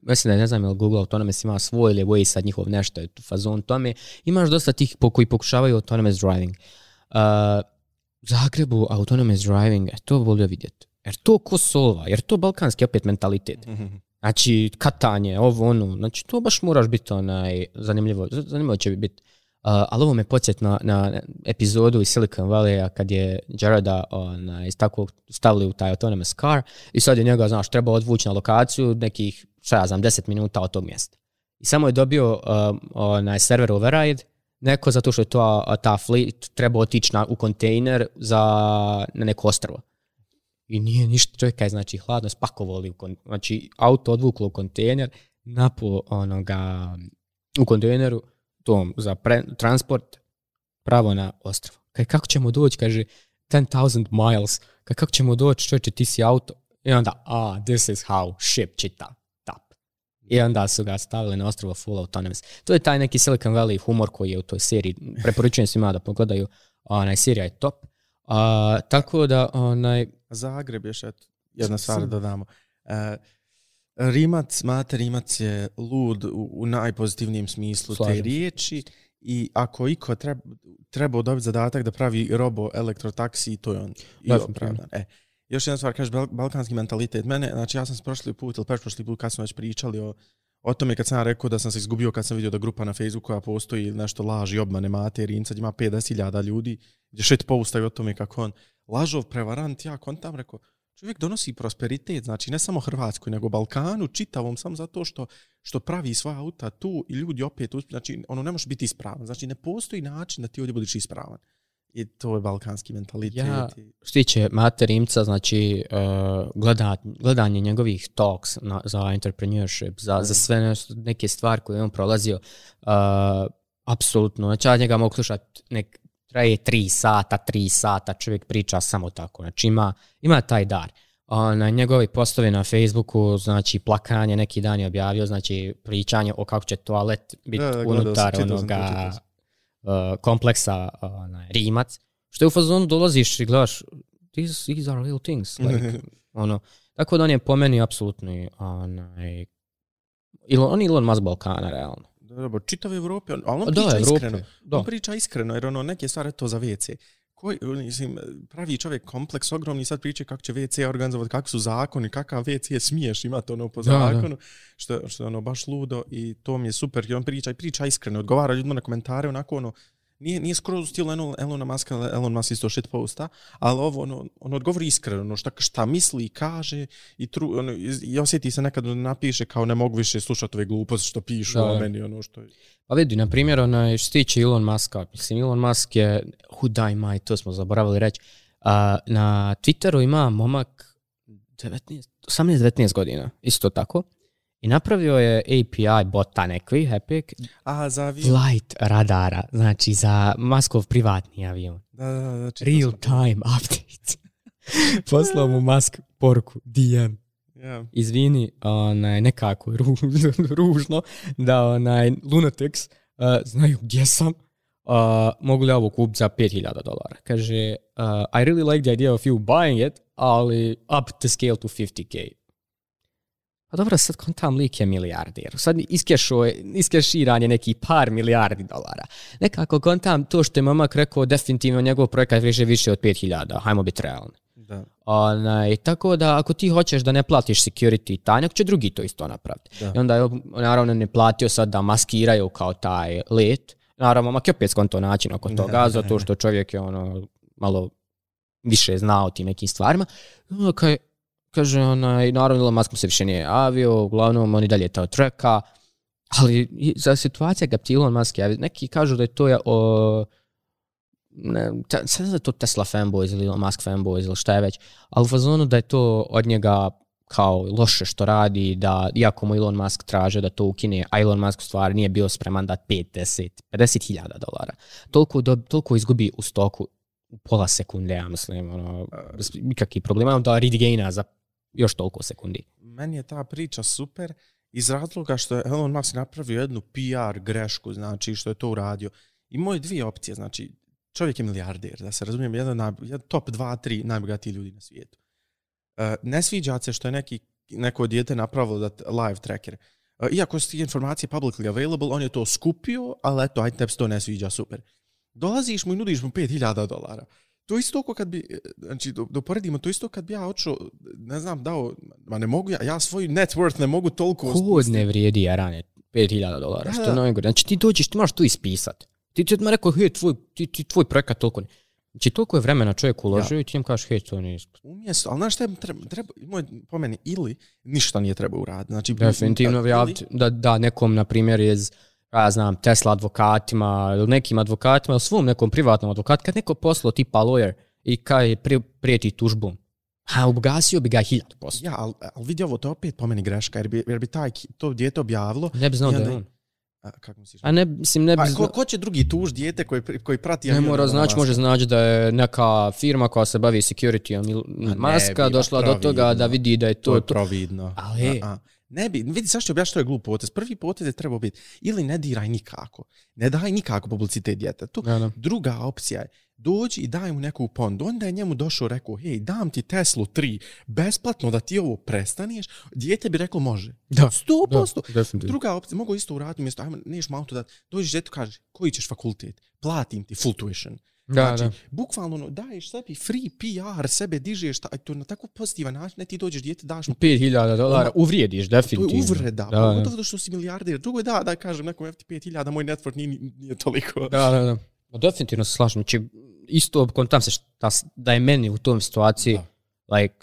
mislim da ne znam je li Google Autonomous ima svoj ili Waze sad njihov nešto je tu fazon tome. Imaš dosta tih po, koji pokušavaju autonomous driving. Uh, Zagrebu autonomous driving, e, to volio vidjeti. Jer to ko solva, jer to balkanski opet mentalitet. Znači, katanje, ovo, ono, znači, to baš moraš biti onaj, zanimljivo, zanimljivo će biti. Uh, ali ovo me podsjet na, na epizodu iz Silicon Valley-a kad je Jareda onaj, tako stavili u taj autonomous car i sad je njega, znaš, treba odvući na lokaciju nekih, šta ja znam, 10 minuta od tog mjesta. I samo je dobio um, onaj server override, neko zato što je to, a, ta fleet treba otići na, u kontejner za, na neko ostrvo. I nije ništa, čovjeka je znači hladno spakovali, u kon, znači auto odvuklo u kontejner, napo onoga, u kontejneru, tom za pre, transport, pravo na ostrvo. Kaj, kako ćemo doći, kaže, 10,000 miles, kaj, kako ćemo doći, čovječe, ti si auto, i onda, ah, this is how ship čita, tap. I onda su ga stavili na ostrovo full autonomous. To je taj neki Silicon Valley humor koji je u toj seriji. Preporučujem svima da pogledaju. Onaj, serija je top. A, tako da, onaj, Zagreb još eto, jedna stvar da damo. E, Rimac, Mate Rimac je lud u, u najpozitivnijem smislu Slažem te se. riječi i ako iko treba, trebao dobiti zadatak da pravi robo elektrotaksi, to je on. I opravdan. E, još jedna stvar, kažeš bal, balkanski mentalitet. Mene, znači ja sam prošli put ili pretprošli put kad smo već pričali o, o tome kad sam ja rekao da sam se izgubio kad sam vidio da grupa na Facebooku koja postoji nešto laži, obmane Mate Rinca, gdje ima 50.000 ljudi, gdje šet postaju o tome kako on lažov, prevarant, ja kontam rekao, čovjek donosi prosperitet, znači ne samo Hrvatskoj, nego Balkanu, čitavom, samo zato što što pravi svoja auta tu i ljudi opet, znači ono ne može biti ispravan, znači ne postoji način da ti ovdje budiš ispravan. I to je balkanski mentalitet. Ja- što tiče Mate Rimca, znači uh, gleda, gledanje njegovih talks na, za entrepreneurship, za, za sve nešto, neke stvari koje je on prolazio, uh, apsolutno, znači ja njega mogu slušati nek, traje tri sata, tri sata, čovjek priča samo tako, znači ima, ima taj dar. Na njegovi postovi na Facebooku, znači plakanje, neki dan je objavio, znači pričanje o kako će toalet biti gledao sam, unutar to, onoga uh, kompleksa uh, onaj, Rimac, što je u fazonu dolaziš i gledaš, these, these are real things. Like, ono, tako da on je po meni apsolutni onaj, Elon, on je Elon Musk Balkana, realno. Dobro, čitav Evrope, on- ali on Da, priča Evrope, iskreno. da. On priča iskreno, jer ono, neke stvari to za WC. Koji, mislim, pravi čovjek kompleks ogromni, sad priča kako će WC organizovati, kako su zakoni, kakav WC smiješ imati ono po Da, da. zakonu, što, što je ono baš ludo i to mi je super. I on priča i priča iskreno, odgovara ljudima na komentare, onako ono, nije, nije skroz u stilu Elon, Elona Muska, ali Elon Musk isto shit posta, ali ovo, ono, on odgovori iskreno, ono, šta, šta misli i kaže i, tru, ono, i, osjeti se nekad da napiše kao ne mogu više slušati ove gluposti što pišu Da. o meni, ono što je. Pa vidi, na primjer, onaj, što tiče Elon Muska, mislim, Elon Musk je, hudaj maj, to smo zaboravili reći, a, na Twitteru ima momak 19, 18-19 godina, isto tako, i napravio je API bota nekvi, Epic, A, za avion. flight radara, znači za Muskov privatni avion. Da, da, da, čitao Real to. time update. Poslao mu Musk poruku, DM, Ja. izvini, onaj, nekako ru- ružno, da onaj Lunatics uh, znaju gdje sam, uh, mogu li ovo kupiti za 5000 dolara. Kaže, uh, I really like the idea of you buying it, ali up the scale to 50k. Pa dobro, sad kontam lik je milijardir. Sad iskešo je, iskeširanje neki par milijardi dolara. Nekako kontam to što je mamak rekao, definitivno njegov projekat više više od 5000, hajmo biti realni. Da. Onaj, tako da ako ti hoćeš da ne platiš security tajnik, će drugi to isto napraviti. Da. I onda je naravno ne platio sad da maskiraju kao taj let. Naravno, mak je opet skonto način oko toga, zato što čovjek je ono malo više zna o tim nekim stvarima. I onda kaj, kaže, onaj, naravno Elon Musk mu se više nije javio, uglavnom on i dalje to treka, ali za situacija kad ti Elon Musk javi, neki kažu da je to je o, ne, te, sad da je to Tesla fanboys ili Elon Musk fanboys ili šta je već, ali u fazonu da je to od njega kao loše što radi, da iako mu Elon Musk traže da to ukine, a Elon Musk u stvari nije bio spreman da 50, 50 hiljada dolara. Toliko, do, toliko izgubi u stoku u pola sekunde, ja mislim, ono, bez ikakvih problema, onda regaina za još toliko sekundi. Meni je ta priča super iz razloga što je Elon Musk napravio jednu PR grešku, znači što je to uradio. Imao je dvije opcije, znači čovjek je milijarder, da se razumijem, jedan, naj, jedan top 2-3 najbogatiji ljudi na svijetu. Uh, ne sviđa se što je neki, neko dijete napravilo da live tracker. E, iako su ti informacije publicly available, on je to skupio, ali eto, ajde to ne sviđa, super. Dolaziš mu i nudiš mu 5000 dolara. To isto ko kad bi, znači, da, da uporedimo, to isto kad bi ja očeo, ne znam, dao, ma ne mogu ja, ja svoj net worth ne mogu toliko Kod ne vrijedi jarane 5000 dolara, Da, što je najgore. Znači ti dođeš, ti moraš to ispisat. Ti ti odmah rekao, hej, tvoj, ti, ti, tvoj projekat toliko ne. Znači toliko je vremena čovjek uložio ja. i ti im kažeš, hej, to nije ispod. Umjesto, ali znaš šta je treba, treba moj, po meni, ili ništa nije treba uraditi. Znači, Definitivno ili- javiti da, da nekom, na primjer, iz ja znam, Tesla advokatima ili nekim advokatima ili svom nekom privatnom advokatu, kad neko poslao tipa lawyer i kaj pri, prijeti tužbom, a ugasio bi ga hiljadu posto. Ja, ali al vidi ovo, to je opet po meni greška, jer bi, jer bi taj, to dijete objavilo. Ne bi znao da je on. A, kako misliš? A ne, mislim, ne bi Pa, znao. ko, ko će drugi tuž dijete koji, koji prati... Ne mora znači, može znači da je neka firma koja se bavi securityom ne Il- Maska došla do toga da vidi da je To to, je providno. Ali- A, a. Ne bi, vidi zašto objaš što je glup potez. Prvi potez je trebao biti ili ne diraj nikako. Ne daj nikako publicitet djetetu. Ja. Druga opcija je dođi i daj mu neku pondu. Onda je njemu došao rekao, hej, dam ti Teslu 3 besplatno da ti ovo prestaneš. Dijete bi reklo može. Da, 100%. Da, definitivno. Druga opcija, mogu isto uraditi umjesto, ajmo, neš mu auto da dođeš djetu kaže, koji ćeš fakultet? Platim ti full tuition. Da, znači, da. bukvalno ono, daješ sebi free PR, sebe dižeš, ta, to na tako pozitivan način, ne ti dođeš dijete, daš mu 5000 dolara uvrijediš, to je definitivno. uvreda, Da, da. pogotovo što si milijarder. Drugo je da, da kažem nekom FT 5000, moj network nije, nije toliko. Da, da, da. Ma definitivno se slažem. Znači, isto kontam se šta, da je meni u tom situaciji, Da. like,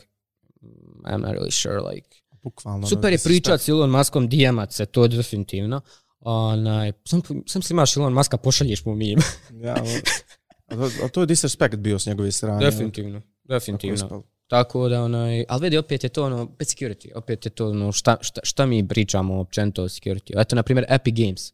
I'm not really sure, like, Bukvalno. super je ono, pričat s Elon Muskom, dijemat se, to je definitivno. Onaj, sam, sam si imaš Elon Muska, pošalješ mu mim. Ja, a to, a to je disrespect bio s njegove strane. definitivno, Tako definitivno. ispalo. Tako da, onaj, ali vidi, opet je to ono, bez security, opet je to ono, šta, šta, šta mi pričamo općenito o security. Eto, na primjer, Epic Games.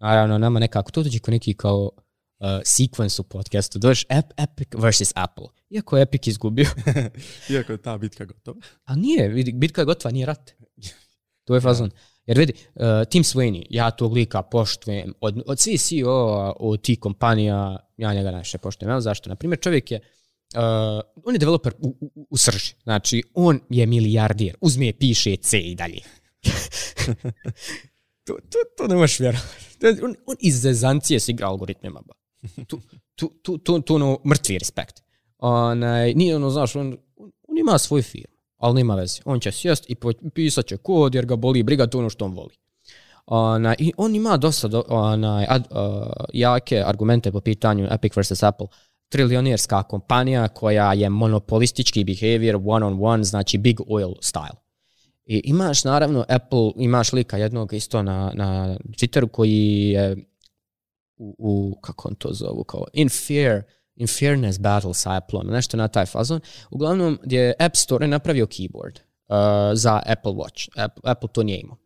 Naravno, nama nekako, to dođe ko neki kao uh, sequence u podcastu, dođeš Ep, Epic versus Apple. Iako je Epic izgubio, Iako je ta bitka gotova. a nije, bitka je gotova, nije rat. To je fazon. Jer vidi, uh, Tim Sweeney, ja tog lika poštujem, od, od svih CEO-a od tih kompanija, ja njega najviše poštujem. Evo zašto? Naprimjer, čovjek je, uh, on je developer u, u, u srži. Znači, on je milijardir. Uzme, piše C i dalje. to, to, to ne možeš vjerovati. On, on iz zezancije se igra algoritmima. Ba. Tu, tu, tu, tu, tu ono, mrtvi respekt. Onaj, nije ono, znaš, on, on, on ima svoju firmu, ali nema veze. On će sjest i pisat će kod jer ga boli briga, to ono što on voli. Ona, I on ima dosta do, onaj, ad, uh, jake argumente po pitanju Epic vs. Apple. Trilionerska kompanija koja je monopolistički behavior one on one, znači big oil style. I imaš naravno Apple, imaš lika jednog isto na, na Twitteru koji je u, u kako on to zovu, kao in fear, in fairness battle sa Appleom, nešto na taj fazon. Uglavnom, gdje je App Store je napravio keyboard uh, za Apple Watch. Apple, Apple to nije imao.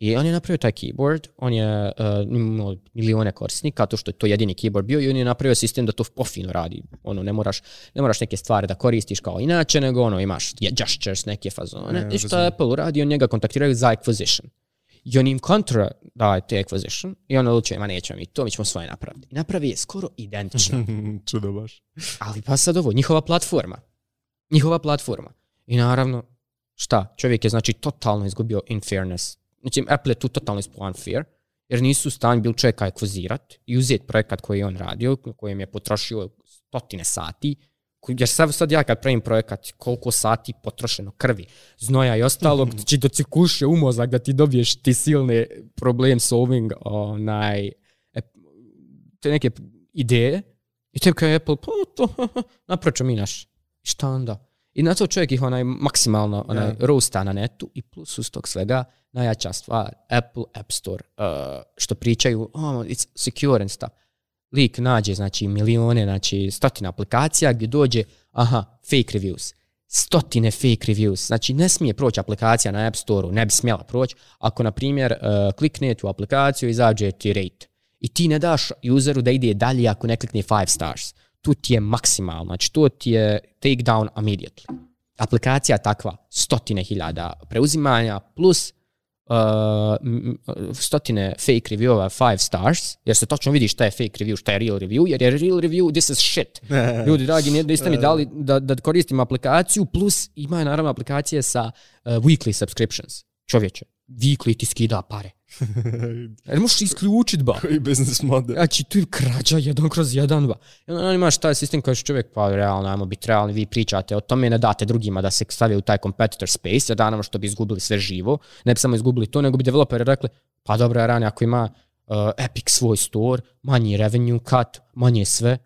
I on je napravio taj keyboard, on je uh, imao milione korisnika, to što je to jedini keyboard bio i on je napravio sistem da to pofino radi. Ono, ne moraš, ne moraš neke stvari da koristiš kao inače, nego ono, imaš gestures, neke fazone. Ne, I što Apple uradio, njega kontaktiraju za acquisition. I on im kontra daje te acquisition i on odlučuje, ma nećemo mi to, mi ćemo svoje napraviti. I napravi je skoro identično. Čudo baš. Ali pa sad ovo, njihova platforma. Njihova platforma. I naravno, šta? Čovjek je znači totalno izgubio in fairness. Znači, Apple je tu totalno ispao unfair, jer nisu u stanju bil čovjeka ekvozirati i uzeti projekat koji je on radio, kojem je potrošio stotine sati, jer sad, sad ja kad pravim projekat, koliko sati potrošeno krvi, znoja i ostalog, znači da ti kuše u mozak da ti dobiješ ti silne problem solving, onaj, e, te neke ideje, i tebi kao Apple, pa to, napravit ćemo mi naš. Šta onda? I na to čovjek ih onaj maksimalno onaj, Ja. roasta na netu i plus uz tog svega najjača stvar, Apple App Store, uh, što pričaju, oh, it's secure and stuff. Lik nađe, znači, milione, znači, stotine aplikacija gdje dođe, aha, fake reviews. Stotine fake reviews. Znači, ne smije proći aplikacija na App Store-u, ne bi smjela proći, ako, na primjer, e, uh, klikne tu aplikaciju i izađe ti rate. I ti ne daš useru da ide dalje ako ne klikne 5 stars. Tu ti je maksimalno, znači to ti je take down immediately. Aplikacija takva, stotine hiljada preuzimanja plus uh, stotine fake reviewova 5 stars, jer se točno vidi šta je fake review, šta je real review, jer je real review, this is shit. Ljudi dragi, ne- niste mi dali da, da koristim aplikaciju, plus imaju naravno aplikacije sa uh, weekly subscriptions. Čovječe, weekly ti skida pare. Jer možeš isključit ba. Koji business model? Znači, tu je krađa jedan kroz jedan, ba. I onda imaš taj sistem koji čovjek, pa realno, ajmo biti realni, vi pričate o tome, ne date drugima da se stave u taj competitor space, jer danama što bi izgubili sve živo, ne bi samo izgubili to, nego bi developeri rekli, pa dobro, Rani, ako ima uh, Epic svoj store, manji revenue cut, manje sve,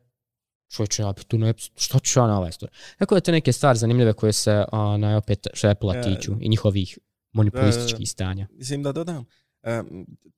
čovječe, ja bi tu ne, što ću ja na ovaj store? Tako da te neke stvari zanimljive koje se, onaj, opet, što Apple-a Ja. tiču i njihovih monopolističkih stanja. Mislim da dodam,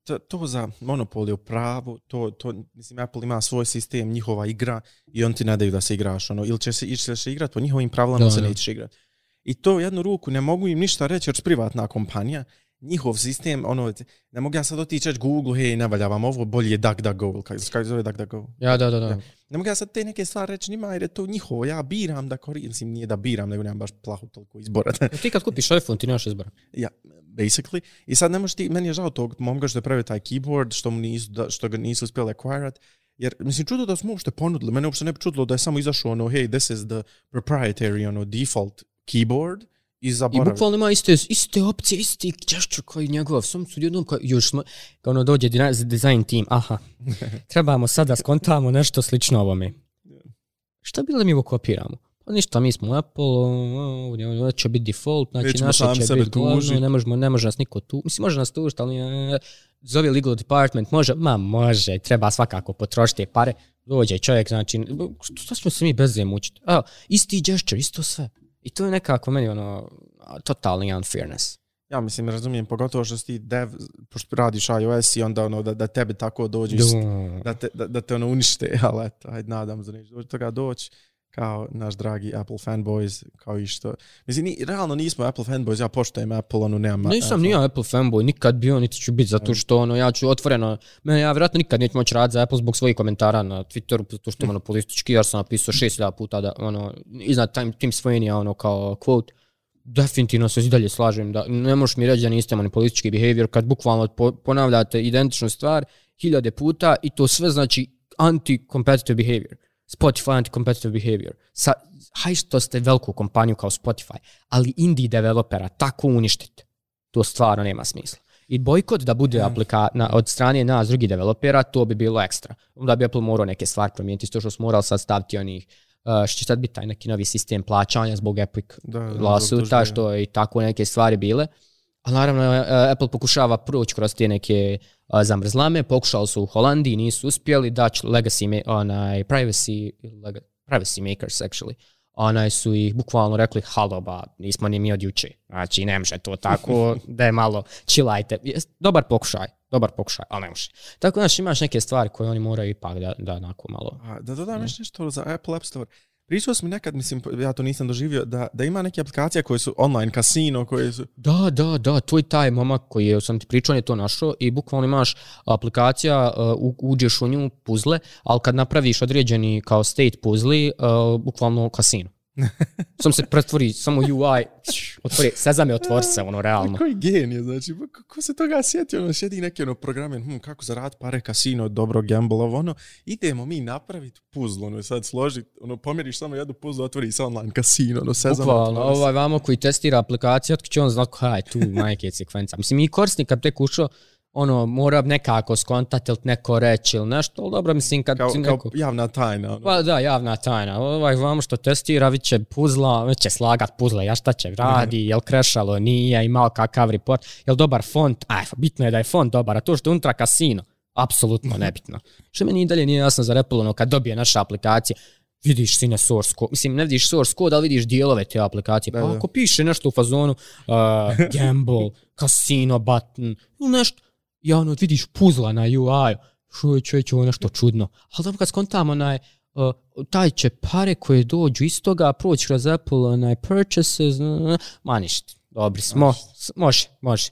to, to za monopol je u pravu, to, to, mislim, Apple ima svoj sistem, njihova igra i on ti ne daju da se igraš, ono, ili će se, ili će se igrat po njihovim pravilama, Da, se nećeš igrat. I to u jednu ruku ne mogu im ništa reći, jer privatna kompanija, njihov sistem, ono, ne mogu ja sad otići reći Google, hej, ne valja vam ovo, bolje je DuckDuckGo, kako se zove DuckDuckGo. Ja, da, da, da. Ne mogu ja sad te neke stvari reći njima, jer je to njihovo, ja biram da koristim, mislim, nije da biram, nego nemam baš plahu toliko izbora. Ti kad kupiš iPhone, ti nemaš izbora. Ja, basically. I sad ne možeš ti, meni je žao tog momka što je pravio taj keyboard, što, mu nisu, da, što ga nisu uspjeli acquirat. Jer, mislim, čudo da smo uopšte ponudili. Mene uopšte ne bi čudilo da je samo izašao ono, hey, this is the proprietary, ono, default keyboard i I zaboravio. bukvalno ima iste, iste opcije, isti gesture koji njegov. Sam su jednom kao, još smo, kao ono dođe design team, aha, trebamo sad da skontamo nešto slično ovome. Šta bi li mi ovo kopiramo? Pa ništa, mi smo Apple, o, ovdje ovo će biti default, znači Nećemo naše sami će biti glavno, ne, možemo, ne može nas niko tu. Mislim, može nas tužiti, ali e, zove legal department, može, ma može, treba svakako potrošiti pare. Dođe čovjek, znači, što ćemo se mi bez zem učiti? Evo, isti gesture, isto sve. I to je nekako meni ono, totalni unfairness. Ja mislim, razumijem, pogotovo što si ti dev, pošto radiš iOS i onda ono, da, da tebi tako dođe, Da. da te, da, da te ono unište, ali eto, ajde, nadam da neće do toga doći kao naš dragi Apple fanboys, kao i što... Mislim, ni, realno nismo Apple fanboys, ja poštojem Apple, ono, nemam... Nisam ni ja Apple fanboy, nikad bio, niti ću biti, zato što ono, ja ću otvoreno, mene ja vjerojatno nikad neću moći raditi za Apple zbog svojih komentara na Twitteru, zato što monopolistički, jer sam napisao 6000 puta da, ono, iznad Tim, Tim Sweeney, ono, kao quote, definitivno se i dalje slažem da ne možeš mi reći da niste monopolistički behavior kad bukvalno po, ponavljate identičnu stvar hiljade puta i to sve znači anti-competitive behavior. Spotify anti-competitive behavior. Sa, haj što ste veliku kompaniju kao Spotify, ali indie developera tako uništite. To stvarno nema smisla. I bojkot da bude aplika na, od strane nas drugih developera, to bi bilo ekstra. Onda bi Apple morao neke stvari promijeniti, to što smo morali sad staviti onih uh, što će sad biti taj neki novi sistem plaćanja zbog Epic Da, lawsuita, što je i tako neke stvari bile. A naravno, uh, Apple pokušava proći kroz te neke uh, zamrzlame, pokušali su u Holandiji, nisu uspjeli, Dutch legacy, onaj, privacy, lega, privacy makers actually, onaj su ih bukvalno rekli, halo ba, nismo ni mi od juče. Znači, ne može to tako, da je malo, chillajte. Dobar pokušaj, dobar pokušaj, ali ne može. Tako, znaš, imaš neke stvari koje oni moraju ipak da, da onako malo... A, da dodam još nešto za Apple App Store. Pričao sam mi nekad, mislim, ja to nisam doživio, da, da ima neke aplikacije koje su online kasino, koje su... Da, da, da, tvoj taj momak koji je, sam ti pričao, on je to našao i bukvalno imaš aplikacija, uh, uđeš u nju puzle, ali kad napraviš određeni kao state puzli, uh, bukvalno kasino. Sam se pretvori, samo UI, otvori, sezame, otvori se, ono, realno. Koji genije, znači, pa ko, ko se toga sjetio, ono, sjedi neki ono programe, hm, kako zarad pare, kasino, dobro, gamble, ono, idemo mi napraviti puzzle, ono, sad složiti, ono, pomjeriš samo jednu puzzle, otvori se online kasino, ono, sezame, Bukvalno, otvori se. ovaj vamo koji testira aplikaciju, otko će on znat koja je tu majke sekvenca. Mislim, i korisnik kad tek ušao, ono, mora nekako skontati ili neko reći ili nešto, ali dobro, mislim, kad Kao, si kao neko... javna tajna, ono. Pa da, javna tajna. Ovaj vamo što testira, vi će puzla, vi će slagat puzle, ja šta će radi, jel krešalo, nije, imao kakav report, jel dobar font, aj, bitno je da je font dobar, a to što je unutra kasino, apsolutno nebitno. Što meni i dalje nije jasno za Apple, ono, kad dobije naša aplikacija, vidiš sine source code, mislim, ne vidiš source code, ali vidiš dijelove te aplikacije. Da, Pa da. ako piše nešto u fazonu, uh, gamble, casino button, ili nešto, i ono, vidiš puzla na UI, što je čovječ, ovo je nešto čudno. Ali dobro kad skontamo onaj, uh, taj će pare koje dođu iz toga proći kroz Apple, onaj purchases, ma ništa, dobri smo, može, može.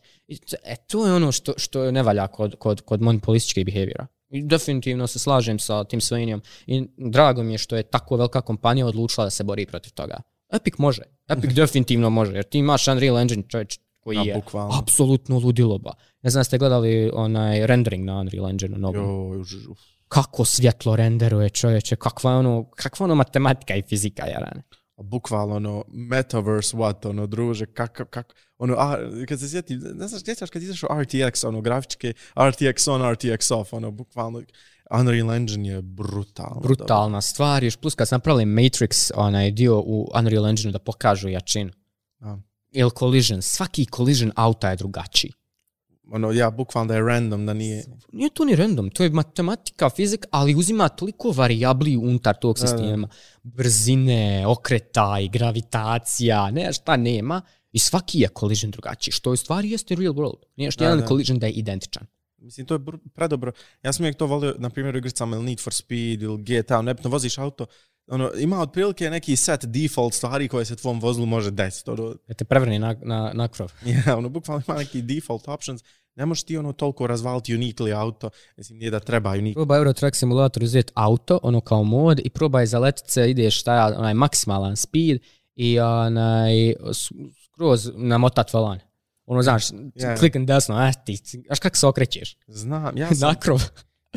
E, to je ono što, što ne valja kod, kod, kod monopolističke behaviora. I definitivno se slažem sa tim Swainijom i drago mi je što je tako velika kompanija odlučila da se bori protiv toga. Epic može, Epic definitivno može, jer ti imaš Unreal Engine čovječ koji A, je bukvalno. apsolutno ludilo ba. Ne znam, ste gledali onaj rendering na Unreal Engine novom Joj, už- uf. kako svjetlo renderuje čovječe, kakva je ono, kakva ono matematika i fizika, jarane. bukvalno ono metaverse what ono druže kako kako ono a kad se sjetim ne znaš sjećaš kad izašao RTX ono grafičke RTX on RTX off ono bukvalno Unreal Engine je brutalno Brutalna stvar, još plus kad sam napravili Matrix, onaj dio u Unreal Engine da pokažu jačinu. A. Ili collision, svaki collision auta je drugačiji. ono ja bukvalno da je random da nije Nije to ni random, to je matematika, fizika, ali uzima toliko varijabli unutar tog sistema. Brzine, okretaj, gravitacija, ne šta nema. I svaki je collision drugačiji, što u stvari jeste real world. Nije što Da, jedan da. collision da je identičan. Mislim, to je br- predobro. Ja sam uvijek to volio, na primjer, u igricama ili Need for Speed ili GTA, nebitno, voziš auto, ono, ima otprilike neki set default stvari koje se tvom vozilu može desiti. Ono, Da te prevrni na, na, na krov. ja, ono, bukvalno ima neki default options. Ne možeš ti ono toliko razvaliti uniquely auto. Mislim, nije da treba unique. Probaj Euro Truck Simulator uzeti auto, ono kao mod, i probaj zaletit se, ideš šta ja, onaj maksimalan speed i onaj, skroz namotat volan. Ono, znaš, Ja. klikam desno, a ti, znaš kako se okrećeš? Znam, ja sam, Na krov.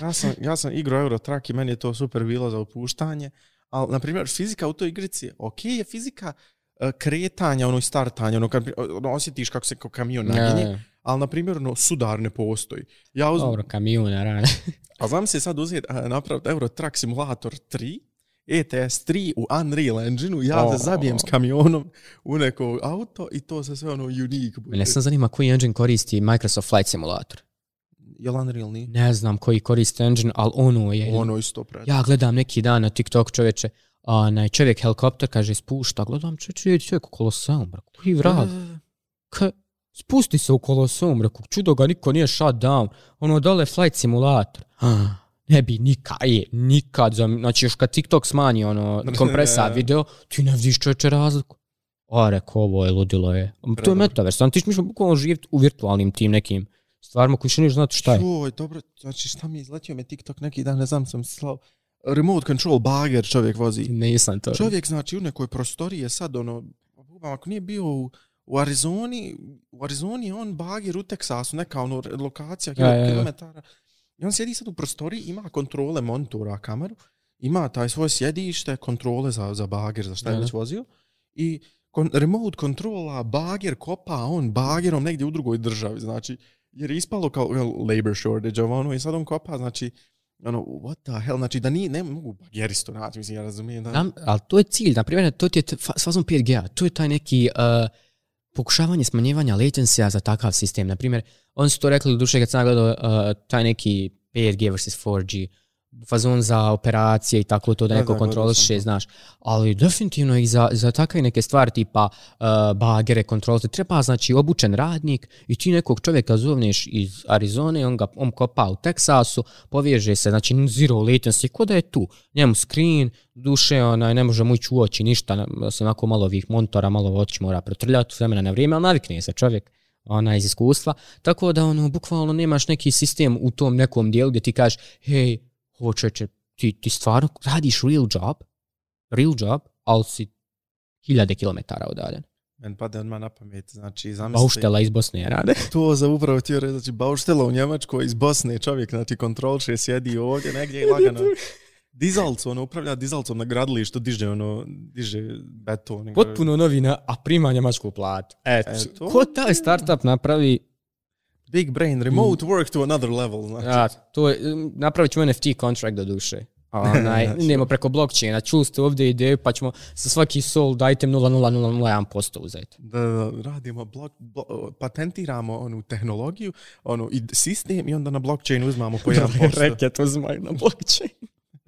ja sam, ja sam igrao Euro Truck i meni je to super bilo za opuštanje. Ali, na primjer, fizika u toj igrici, ok je fizika e, kretanja, ono startanja, ono, kad, ono osjetiš kako se kao kamion naginje, Ja, ali, na primjer, ono, sudar ne postoji. Ja uzmem, dobro, kamion, naravno. A znam se sad uzeti, napraviti Euro Truck Simulator 3, ETS 3 u Unreal Engine-u, ja O. se zabijem s kamionom u neko auto i to se sve ono unique bude. Mene sam zanima koji engine koristi Microsoft Flight Simulator. Jel Unreal nije? Ne znam koji koristi engine, ali ono je... Ono isto pred. Ja gledam neki dan na TikTok čovječe, onaj čovjek helikopter kaže spušta, gledam čovječe, čovjek u koloseum, bro, koji vrag. Ka, spusti se u koloseum, rekao, čudo ga niko nije shut down. Ono dole flight simulator. Ah, ne bi nikad, je, nikad, znači još kad TikTok smanji ono kompresa video, ti ne vidiš čovječe razliku. A rekao, ovo je ludilo je. To je metaverse, on ti ćemo bukvalno živjeti u virtualnim tim nekim stvarima koji še niš znati šta je. Joj, dobro, znači šta mi je izletio me TikTok neki dan, ne znam, sam slao. Remote control bager čovjek vozi. Nisam to. Čovjek znači u nekoj prostoriji je sad ono, ako nije bio u, u Arizoni, u Arizoni je on bager u Teksasu, neka ono lokacija, Ja, ja, ja. kilometara. I on sjedi sad u prostoriji, ima kontrole monitora kameru, ima taj svoje sjedište, kontrole za, za bager, za šta je da. već vozio. I kon, remote kontrola, bager kopa, on bagerom negdje u drugoj državi, znači, jer je ispalo kao well, labor shortage, ovo ono, i sad on kopa, znači, ono, what the hell, znači da nije, ne mogu bageristo naći, mislim, ja razumijem da... Nam, ali to je cilj, na primjer, to ti je t- fazom 5G, to je taj neki uh, pokušavanje smanjivanja latencija za takav sistem. Na primjer, oni su to rekli u duše kad sam gledao uh, taj neki 5G versus 4G, fazon za operacije i tako to da Da, neko da, kontroliše, znaš. Ali definitivno i za, za takve neke stvari tipa uh, bagere, kontrole, treba znači obučen radnik i ti nekog čovjeka zovneš iz Arizone, on ga on kopa u Teksasu, poveže se, znači zero latency, ko da je tu. Njemu screen, duše, onaj, ne može mu ići u oči, ništa, se onako malo ovih monitora, malo oči mora protrljati vremena na vrijeme, ali navikne se čovjek ona iz iskustva, tako da ono, bukvalno nemaš neki sistem u tom nekom dijelu gdje ti kažeš, hej, ovo čovječe, ti, ti stvarno radiš real job, real job, ali si hiljade kilometara udaljen. Men pade odmah na pamet, znači zamislite... Bauštela iz Bosne rade. To za upravo ti reći, znači Bauštela u Njemačkoj iz Bosne, čovjek, znači kontrolše sjedi ovdje negdje i lagano. Dizalcu, ono, upravlja dizalcom na gradilištu, diže, ono, diže beton. Potpuno novina, a prima njemačku platu. Eto, Eto. ko taj startup napravi, Big brain, remote work to another level, znači. ja, to je, napravit ćemo NFT contract do duše. Onaj, Znači. idemo preko blockchaina, čuli ste ovdje ideju, pa ćemo sa svaki sol dajte 0,0001% uzeti. Da, da, radimo, blok, blo, patentiramo onu tehnologiju, onu i sistem i onda na blockchainu uzmamo po 1%. Reket uzmaju na blockchain.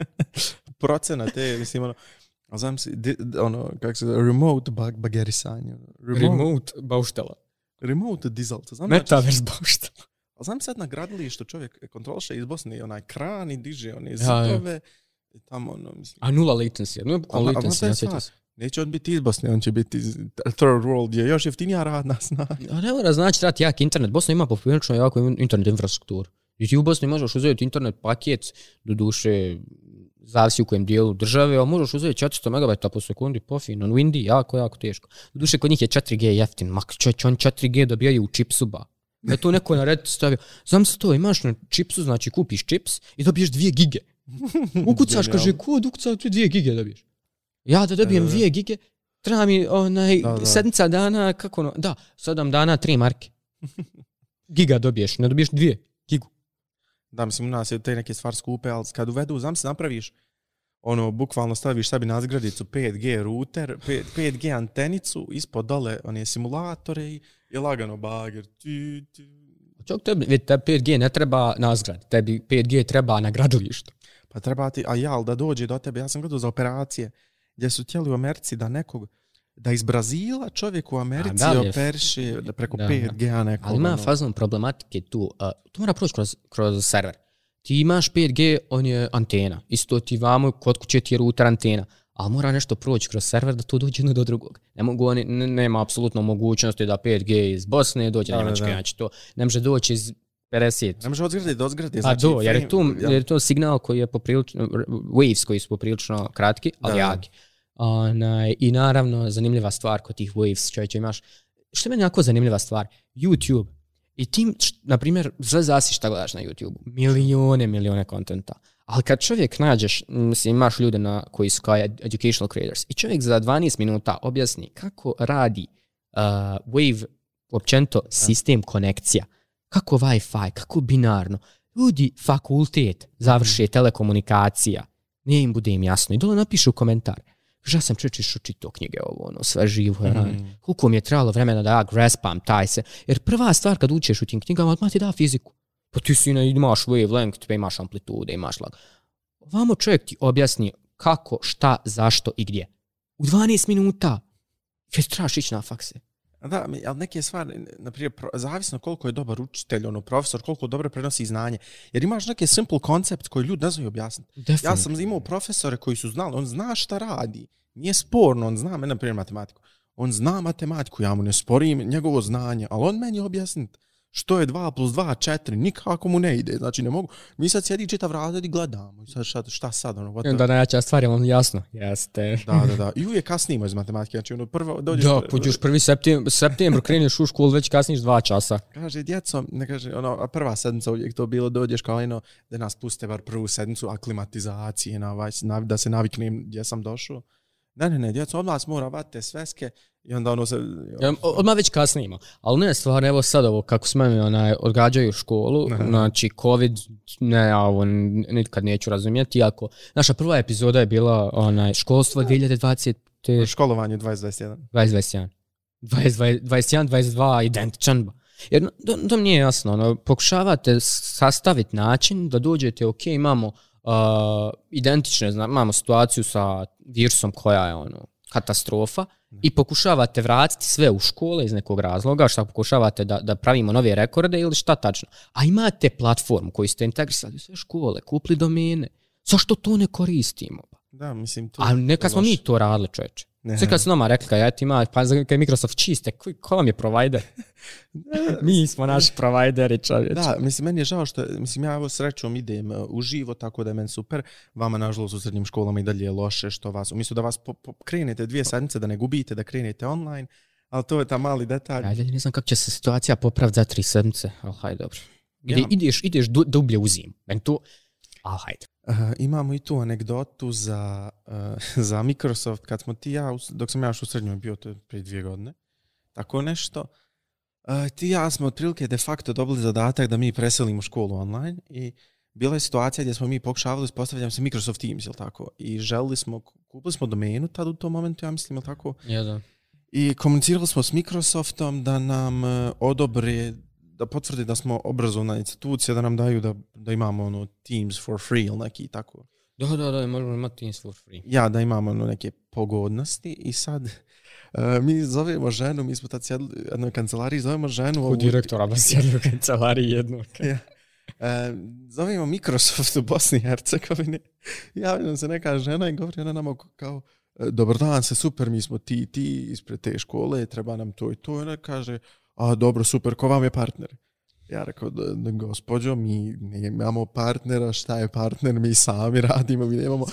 procenat, te, mislim, ono, a znam si, di, ono, kako se remote bag, bagerisanje. Remote, remote, Remote bauštela. Remote dizalca. Znam, Metaverse bauštela. a znam sad na gradilištu čovjek kontroliše iz Bosne onaj kran i diže one Ja, zidove. I tamo, ono, mislim, A nula latency, no bukvalno A- a- a latency, ja sjećam stvar. se. neće on biti iz Bosne, on će biti iz third world, je još jeftinija radna snaga. A ne mora znači trebati jak internet. Bosna ima poprilično jako internet infrastrukturu. I ti u Bosni možeš uzeti internet paket, do duše zavisi u kojem dijelu države, ali možeš uzeti 400 megabajta po sekundi, pofin, on windy, jako, jako teško. Duše kod njih je 4G jeftin, mak čovječ, on 4G dobijaju u čipsu ba. Da to neko na Reddit stavio. Znam se to, imaš na čipsu, znači kupiš čips i dobiješ 2 gige. Ukucaš, kaže, ko ukuca, tu 2 gige dobiješ. Ja da dobijem E. 2 gige, treba mi onaj, Da, da. sedmica dana, kako ono, da, 7 dana, 3 marke. Giga dobiješ, ne dobiješ dvije. Da, mislim, u nas je te neke stvari skupe, ali kad uvedu, znam se napraviš, ono, bukvalno staviš sebi na zgradicu 5G router, 5, 5G antenicu, ispod dole one simulatore i, i lagano bager. Ti, ti. Čak tebi, vidi, tebi 5G ne treba na zgradi, tebi 5G treba na gradilištu. Pa treba ti, a jal, da dođe do tebe, ja sam gledao za operacije, gdje su htjeli u Americi da nekog, da iz Brazila čovjek u Americi da operiše da preko da, da. 5G nekog. Ali ima ono. fazom problematike tu. Uh, to mora proći kroz, kroz server. Ti imaš 5G, on je antena. Isto ti vamo, kod kuće ti je router antena. Ali mora nešto proći kroz server da to dođe jedno do drugog. Ne mogu oni, ne- nema apsolutno mogućnosti da 5G iz Bosne dođe Da, Njemačke, da. znači to ne može doći iz 50 Ne može od zgrade do zgrade. A znači, do, jer je, tu, jer je to signal koji je poprilično, waves koji su poprilično kratki, ali Da, da. Onaj, I naravno, zanimljiva stvar kod tih waves, čovječe imaš, što je meni jako zanimljiva stvar, YouTube. I tim, š- na primjer, sve zasi šta gledaš na YouTube. Milione, milione kontenta. Ali kad čovjek nađeš, mislim, imaš ljude na, koji su kao ed- educational creators i čovjek za 12 minuta objasni kako radi uh, wave, općenito, sistem konekcija. Kako Wi-Fi, kako binarno. Ljudi, fakultet, završe telekomunikacija. Nije im bude im jasno. I dole napišu komentar. Kaže, ja sam čeči što čitao knjige ovo, ono, sve živo. Mm. Koliko mi je trebalo vremena da ja graspam taj se. Jer prva stvar kad učeš u tim knjigama, odmah ti da fiziku. Pa ti si na, imaš wavelength, pa imaš amplitude, imaš lag. Vamo čovjek ti objasni kako, šta, zašto i gdje. U 12 minuta. Jer trebaš ići na fakse. Da, ali neke stvari, na primjer, pro- zavisno koliko je dobar učitelj, ono, profesor, koliko dobro prenosi znanje. Jer imaš neki simple koncept koji ljudi ne znaju objasniti. Ja sam imao profesore koji su znali, on zna šta radi. Nije sporno, on zna, mene, na primjer, matematiku. On zna matematiku, ja mu ne sporim njegovo znanje, ali on meni objasniti što je 2 plus 2, 4, nikako mu ne ide. Znači, ne mogu. Mi sad sjedi čitav razred i gledamo. I sad šta, šta sad, ono, what onda najjača stvar je on jasno. Jeste. Da, da, da. I uvijek kasnimo iz matematike. Znači, ono, prvo dođeš... Da, pođeš prvi septembr, septembr kreneš u školu, već kasniš dva časa. Kaže, djeco, ne kaže, ono, a prva sedmica uvijek to bilo, dođeš kao ono, da nas puste bar prvu sedmicu aklimatizacije, na, ovaj, na, da se naviknem gdje sam došao. Ne, ne, ne, djeco, odmah mora vate sveske i onda ono se... Ja, odmah već kasnimo. Ali ne, stvarno, evo sad ovo, kako smo onaj, odgađaju školu, Aha. znači, COVID, ne, ja ovo nikad neću razumjeti, iako naša prva epizoda je bila onaj, školstvo 2020, te Školovanje 2021. 2021. 20, 21, 22, identičan. Jer to, to mi nije jasno. Ono, pokušavate sastaviti način da dođete, ok, imamo uh, identične, zna, imamo situaciju sa virusom koja je ono, katastrofa i pokušavate vratiti sve u škole iz nekog razloga, šta pokušavate da, da pravimo nove rekorde ili šta tačno. A imate platformu koju ste integrisali u sve škole, kupili domene. Zašto to ne koristimo? Da, mislim, to A neka smo mi to radili, čoveče. Ne. Sve kad su nama rekli, kaj ima, pa kad je Microsoft čiste, ko, ko vam je provider? Mi smo naši provideri, čovječ. Da, mislim, meni je žao što, mislim, ja evo srećom idem uh, uživo, tako da je meni super. Vama, nažalost, u srednjim školama i dalje je loše što vas, umjesto da vas po, po, krenete dvije sedmice, da ne gubite, da krenete online, ali to je ta mali detalj. Dalje ne znam kako će se situacija popraviti za tri sedmice, ali hajde, dobro. Ide, Ja. Ideš, ideš du, dublje u zimu. Men tu, ali hajde. Uh, imamo i tu anegdotu za, uh, za Microsoft, kad smo ti ja, dok sam ja još u srednjoj bio, to je prije dvije godine, tako nešto, uh, ti ja smo otprilike de facto dobili zadatak da mi preselimo školu online i bila je situacija gdje smo mi pokušavali uspostavljati se Microsoft Teams, jel tako? I želili smo, kupili smo domenu tad u tom momentu, ja mislim, jel tako? Ja, da. I komunicirali smo s Microsoftom da nam uh, odobre, da potvrdi da smo obrazovna institucija, da nam daju da, da imamo ono Teams for free ili neki tako. Da, da, da, možemo imati Teams for free. Ja, da imamo ono neke pogodnosti i sad uh, mi zovemo ženu, mi smo tad sjedli u jednoj kancelariji, zovemo ženu. U direktora ba sjedi u kancelariji jednu. Ja. E, zovemo Microsoft u Bosni i Hercegovini. Javlja nam se neka žena i govori ona nama kao e, dobar dan se, super, mi smo ti ti ispred te škole, treba nam to i to. I ona kaže, a dobro, super, ko vam je partner? Ja rekao, da, da, gospođo, mi nemamo partnera, šta je partner, mi sami radimo, mi nemamo...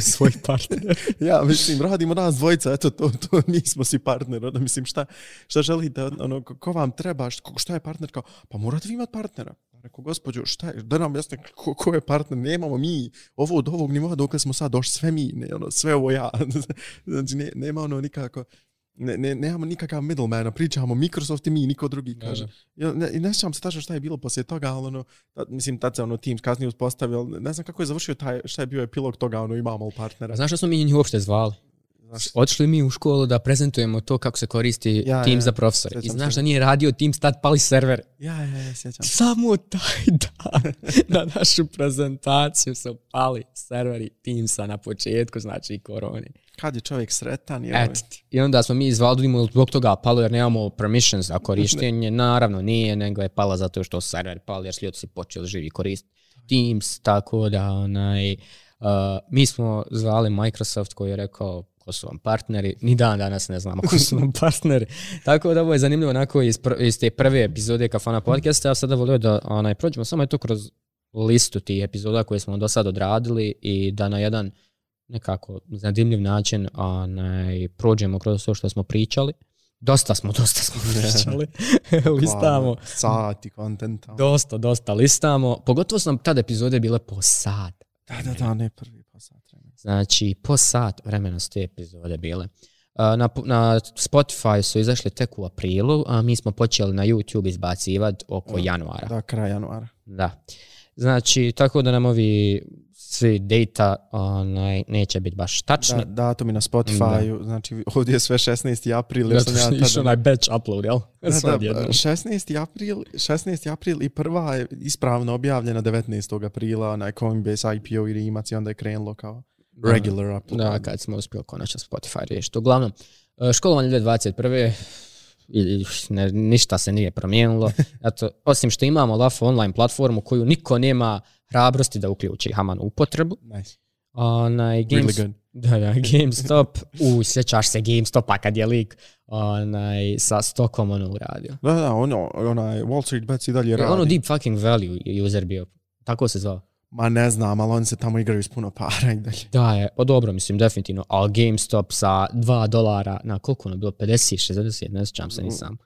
Svoj partner. ja, mislim, radimo nas dvojica, eto, to, to nismo si partner, onda mislim, šta, šta želite, ono, ko- vam treba, šta, šta je partner, kao, pa morate vi imati partnera. Rekao, gospođo, šta je, da nam jasne, ko, ko je partner, nemamo mi, ovo od ovog nivoa dokle smo sad došli, sve mi, ne, ono, sve ovo ja. znači, ne, nema ono nikako, ne, ne, nemamo nikakav middlemana, pričamo Microsoft i mi, niko drugi kaže. Ja, ne, i ne sjećam se tačno šta je bilo poslije toga, ali ono, ta, mislim, tad se ono Teams kasnije uspostavio, ne znam kako je završio taj, šta je bio epilog toga, ono, imamo partnera. A znaš što smo mi njih uopšte zvali? Znaš, Otišli mi u školu da prezentujemo to kako se koristi Ja, Teams ja, za profesore. I znaš da nije radio Teams, tad pali server. Ja, ja, ja, sjećam. Samo taj dan na našu prezentaciju su pali serveri Teamsa na početku, znači i koroni. Kad je čovjek sretan, je Eto ti. I onda smo mi da zbog toga palo jer nemamo permissions za korištenje. Naravno nije, nego je pala zato što server pali jer ljudi si počeli živi koristiti Teams, tako da onaj, uh, mi smo zvali Microsoft koji je rekao ko su vam partneri, ni dan danas ne znamo ko su vam partneri. Tako da ovo je zanimljivo onako iz, pr iz te prve epizode Kafana podcasta, ja sada volio da onaj, prođemo samo to kroz listu tih epizoda koje smo do sad odradili i da na jedan nekako zanimljiv način onaj, prođemo kroz to što smo pričali. Dosta smo, dosta smo pričali. Listamo. Sati kontenta. Dosta, dosta listamo. Pogotovo su nam tad epizode bile po sat. Da, da, da, ne prvi. Znači, po sat vremena su te epizode bile. Na, na Spotify su izašli tek u aprilu, a mi smo počeli na YouTube izbacivati oko januara. Da, kraj januara. Da. Znači, tako da nam ovi svi data onaj, neće biti baš tačni. Da, datumi na Spotify, znači ovdje je sve 16. april. Zato sam ja je išao tada- onaj batch upload, jel? Da, da, odjednom. 16. april, 16. april i prva je ispravno objavljena 19. aprila na Coinbase IPO i Rimac i onda je krenulo kao regular upload. Da, kad smo uspjeli konačno Spotify riješiti. Uglavnom, e, školovanje 2021. i- i ne, ništa se nije promijenilo. Eto, osim što imamo LAFO online platformu koju niko nema hrabrosti da uključi Haman u upotrebu. Nice. Onaj, Games, Really good. Da, da, GameStop, u, sjećaš se GameStopa kad je lik onaj, sa stokom ono uradio. Da, da, ono, onaj Wall Street Bets i dalje Je radi. ono deep fucking value user bio. Tako se zvao. Ma ne znam, ali oni se tamo igraju s puno para i dalje. Da je, pa dobro, mislim, definitivno, ali GameStop sa 2 dolara, na koliko ono bilo, 50, 60, ne sjećam se nisam.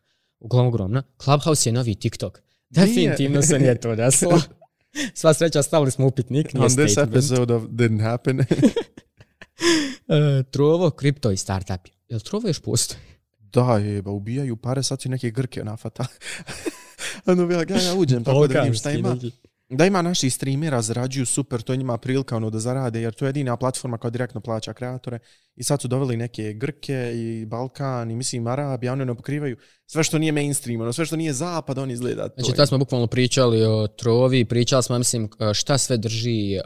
Uglavnom ogromna. Clubhouse je novi TikTok. Definitivno se nije to desilo. Sva sreća, stavili smo upitnik, On this episode of didn't happen. E, Trovo, kripto i startup. Jel Trovo još postoji? da, je, ba, ubijaju pare, sad su neke grke nafata. ono, ja, ja, ja uđem tako da vidim šta ima. Da ima naši streamera, zarađuju super, to je njima prilika ono da zarade, jer to je jedina platforma koja direktno plaća kreatore. I sad su doveli neke Grke i Balkan i mislim Arabi, oni ne pokrivaju sve što nije mainstream, ono, sve što nije zapad, on izgleda. To Znači, je. tad smo bukvalno pričali o Trovi, pričali smo, mislim, šta sve drži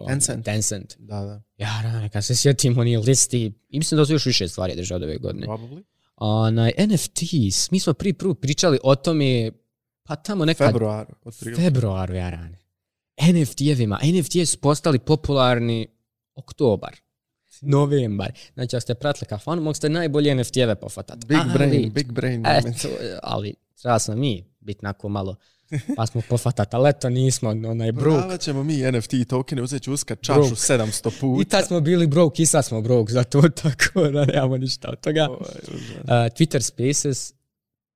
uh, Tencent. Tencent. Da, da, Ja, rane, kad se sjetim oni listi, i mislim da su još više stvari drže od ove godine. probably. Onaj, NFTs, mi smo prvi prvo pričali o tome, pa tamo nekad... Februar. Februaru, ja rane. NFT-evima. NFT su postali popularni oktobar. novembar. Znači, ako ste pratili kafanu, mogu ste najbolje NFT-eve pofatati. Big Ali- brain, big brain. Eto, ali treba smo mi biti nako malo, pa smo pofatati, ali eto nismo onaj broke. Prodavat ćemo mi NFT tokene, uzet ću uskat čašu Broke. 700 I puta. tad smo bili broke, i sad smo broke, zato tako da nemamo ništa od toga. Uh, Twitter Spaces,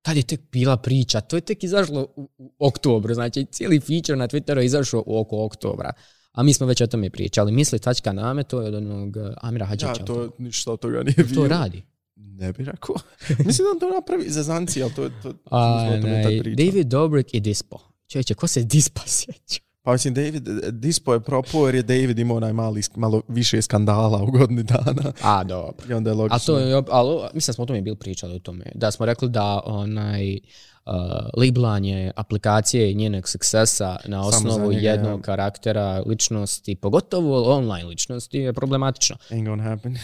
tad je tek bila priča, to je tek izašlo u, u oktobru, znači cijeli feature na Twitteru je izašao u oko oktobra. A mi smo već o tome pričali. Misli tačka name, to je od onog uh, Amira Hadžića. Ja, to ništa od toga nije bilo. to radi. Ne bi rekao. Mislim da on to napravi za zanci, ali to, to, to A, pričali. David Dobrik i Dispo. Čovječe, ko se Dispa sjeća? Pa mislim, David, Dispo je propao jer je David imao onaj mali, malo više skandala u godini dana. A, dobro. I onda je logično. A to je, ali, mislim smo o tome bili pričali o tome. Da smo rekli da onaj uh, liblanje aplikacije i njenog succesa na Samo osnovu njega, jednog ja. karaktera ličnosti, pogotovo online ličnosti, je problematično. Ain't gonna happen.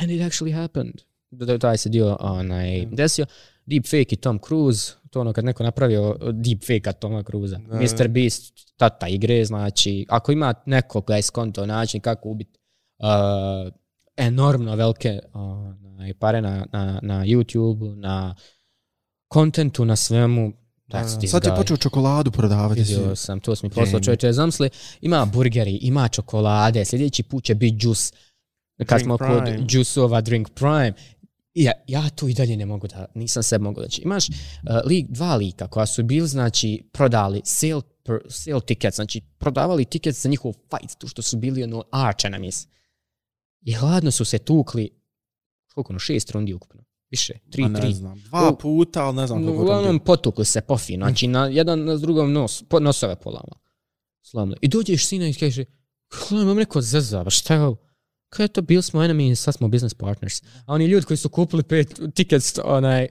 And it actually happened. Da, da taj se dio onaj, desio. Deepfake i Tom Cruise, to ono kad neko napravio deepfake-a Toma Cruisa. Da. Mr. Beast, tata igre, znači, ako ima neko koji je skonto način kako ubiti uh, enormno velike onaj, pare na, na, na YouTube, na kontentu, na svemu, that's this Sad je počeo čokoladu prodavati. Vidio sam, to sam mi poslao čovječe, zamisli, ima burgeri, ima čokolade, sljedeći put će biti džus, kad Drink smo Prime. kod džusova Drink Prime, ja, ja to i dalje ne mogu da, nisam se mogu da će. Imaš uh, lik, dva lika koja su bili, znači, prodali sale, per, sale tickets, znači, prodavali tickets za njihov fight, tu što su bili ono arch enemies. I hladno su se tukli, koliko ono, šest rundi ukupno, više, tri, ne tri. znam. Dva U- puta, ali ne znam koliko Uglavnom potukli se pofino, znači na jedan na drugom nos, po, nosove polama. Slavno. I dođeš sina i kaže, kako imam neko zeza, ba šta je ovo? Kaj je to, bili smo enemy, sad smo business partners. A oni ljudi koji su kupili pet tickets, onaj,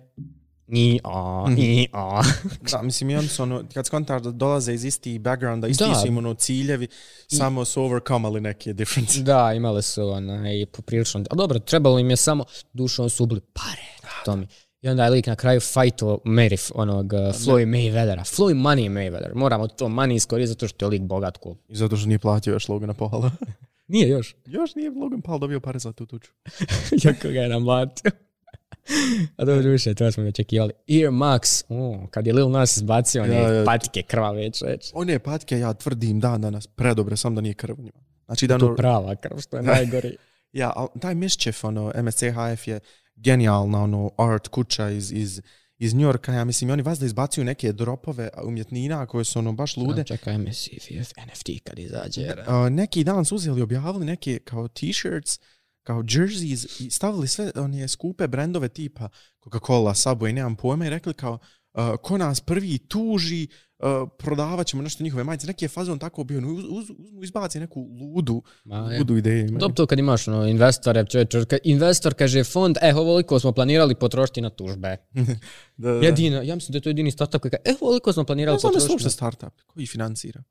ni a, ni a. Da, mislim, i oni su ono, kad skontaš da dolaze iz isti backgrounda, isti Da. su im ono ciljevi, samo su overcomali neke difference. da, imali su onaj, poprilično, a dobro, trebalo im je samo, dušom su ubili pare, to mi. I onda je lik na kraju fajto Merif, onog uh, Floyd Mayweathera. Floyd Money Mayweather. Moramo to money iskoristiti zato što je lik bogat ko. I zato što nije platio još Logana Paula. Nije još. još nije Logan Paul dobio pare za tu tuču. Jako ga je namlatio. A dobro više, to smo očekivali. Ear Max, o, kad je Lil Nas izbacio one Ja, ja. patike krvave čoveč. One patke, ja tvrdim dan danas, predobre, sam da nije krv u njima. Znači da To ono, prava krv, što je najgori. ja, taj Mischief, ono, MSCHF je genijalna, ono, art kuća iz, iz, iz Njorka, ja mislim, oni vas da izbacuju neke dropove umjetnina koje su ono baš lude. Čekaj, MSCFF, NFT kad izađe. Uh, neki dan su uzeli, objavili neke kao t-shirts, kao jerseys i stavili sve one skupe brendove tipa Coca-Cola, Subway, nemam pojma i rekli kao uh, ko nas prvi tuži, uh, prodavat ćemo nešto njihove majice. Neki je fazon tako bio, uz, uz, uzmu izbaci neku ludu, Ma, je. ludu ideju. imaju. Dobro to kad imaš ono, investore, čovječ, kad investor kaže fond, e, ovoliko smo planirali potrošiti na tužbe. Da, da. Jedina, ja mislim da je to jedini startup koji kaže, e, ovoliko smo planirali Ne znam da potrošiti startup, koji financira.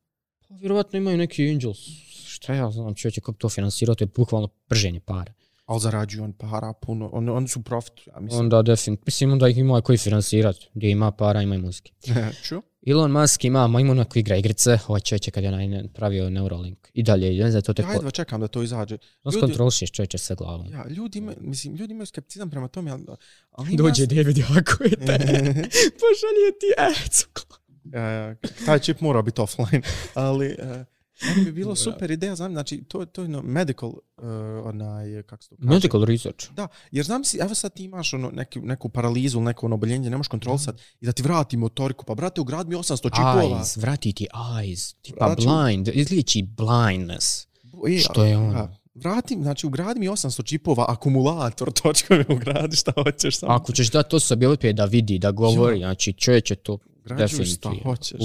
Pa, Vjerovatno imaju neki angels. Šta ja znam, čovječe, kako to finansirao, to je bukvalno prženje para. Ali zarađuju on para puno, on, oni su profit, ja mislim. Onda definitivno, mislim onda ih ima koji financirat, gdje ima para, ima i muzike. Ču? Elon Musk ima majmuna koji igra igrice, ovaj čovječe kad je onaj pravio Neuralink. I dalje, ne znam, to tek Ja jedva čekam da to izađe. ljudi- skontrolišeš čovječe sa glavom. Ja, ljudi imaju, mislim, ljudi imaju skepticizam prema tome, ali, ali Dođe David jako je te. Pošalje ti ads. uh, taj čip mora biti offline, ali uh, meni bi bilo super ideja, znam, znači, to, to je no, medical, uh, onaj, kako se to kaže? Medical research. Da, jer znam si, evo sad ti imaš ono, neki, neku paralizu ili neko ono oboljenje, ne možeš kontrolisat i da ti vrati motoriku, pa brate, ugrad mi 800 čipova. Eyes, vrati ti eyes. Tipa Znači- blind, izliječi blindness. E, Što je ono? a, Vrati, znači ugradi mi 800 čipova, akumulator, točka mi ugradi šta hoćeš samo. Ako ćeš dati osobi opet da vidi, da govori, znači čovječe to Ugrađuješ šta definitivno, hoćeš.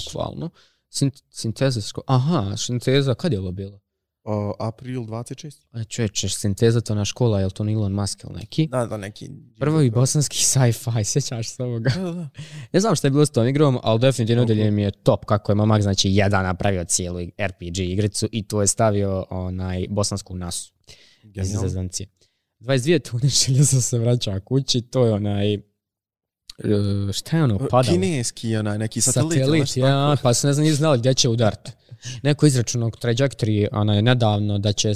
Sint, sinteza, sko- aha, sinteza, kad je ovo bilo? O, april 26. A čovječe, sinteza to na škola, je li to ni Elon Musk ili neki? Da, da, neki... Prvi bosanski sci-fi, sjećaš se ovoga? Da, da. Ne znam šta je bilo s tom igrom, ali definitivno udeljen mi je top kako je momak, znači jedan napravio cijelu RPG igricu i to je stavio onaj bosansku nasu iz Genijalno. zezancije. 22 tune željeza se vraća kući, to je onaj, e, šta je ono, padalo? Kineski onaj neki satelit. Satelit, nešto ja, pa se ne znam, nije znali gdje će udart. Neko izračunao trajectory, ona je nedavno da će uh,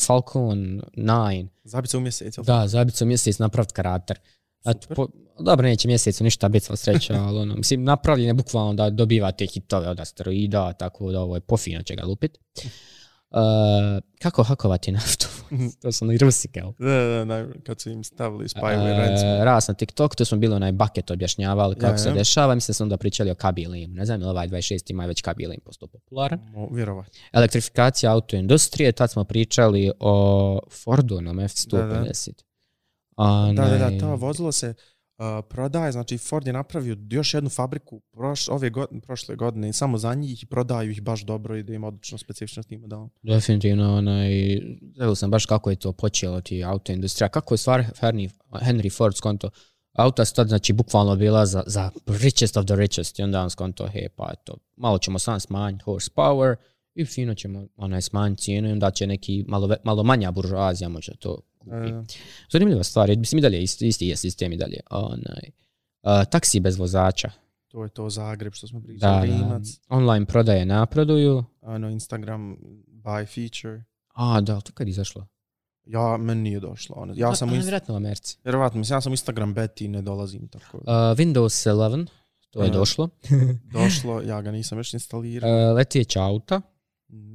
Falcon 9, Zabit se u mjesec, da, zabit se u mjesec napraviti karakter. Eto, po, dobro, neće mjesecu ništa biti sva sreća, ali ono, mislim, napravljen je bukvalno da dobiva te hitove od asteroida, tako da ovo je pofino će ga lupit. Uh, kako hakovati naftu? to su oni Rusi, kao. Da, da, da, kad su im stavili spyware ransomware. Uh, ras na TikTok, to smo bili onaj bucket objašnjavali kako Ja, se ja. dešava, mislim da smo onda pričali o kabilim. Ne znam, ovaj 26. maj već kabilim postao popularan. Mo, vjerovat. Elektrifikacija autoindustrije, tad smo pričali o Fordu, onom F-150. Da, da, da, Onaj- to vozilo se uh, prodaje, znači Ford je napravio još jednu fabriku proš, ove godine, prošle godine samo za njih i prodaju ih baš dobro i da ima odlično specifično tim modelom. Definitivno, onaj, evo sam baš kako je to počelo ti auto industrija, kako je stvar Henry, Henry Ford skonto, auta su tad znači bukvalno bila za, za richest of the richest i onda on skonto, he pa eto, malo ćemo sam smanjiti horsepower i fino ćemo onaj smanjiti cijenu i onda će neki malo, malo manja buržoazija možda to Uh, Zanimljiva stvar, mislim i dalje, isti, isti je sistem i dalje. Onaj, uh, taksi bez vozača. to je to Zagreb što smo Da, pričali, da, Rimac, online prodaje napreduju. ano, Instagram buy feature. A, da, to kad je izašlo? Ja, meni nije došlo. Ono. Ja sam, u A, Inst- vjerojatno u Americi. vjerovatno, mislim, ja sam Instagram beti i ne dolazim tako. Uh, Windows 11, to je Aha. došlo. Došlo, ja ga nisam još instalirao. Uh, letijeća auta.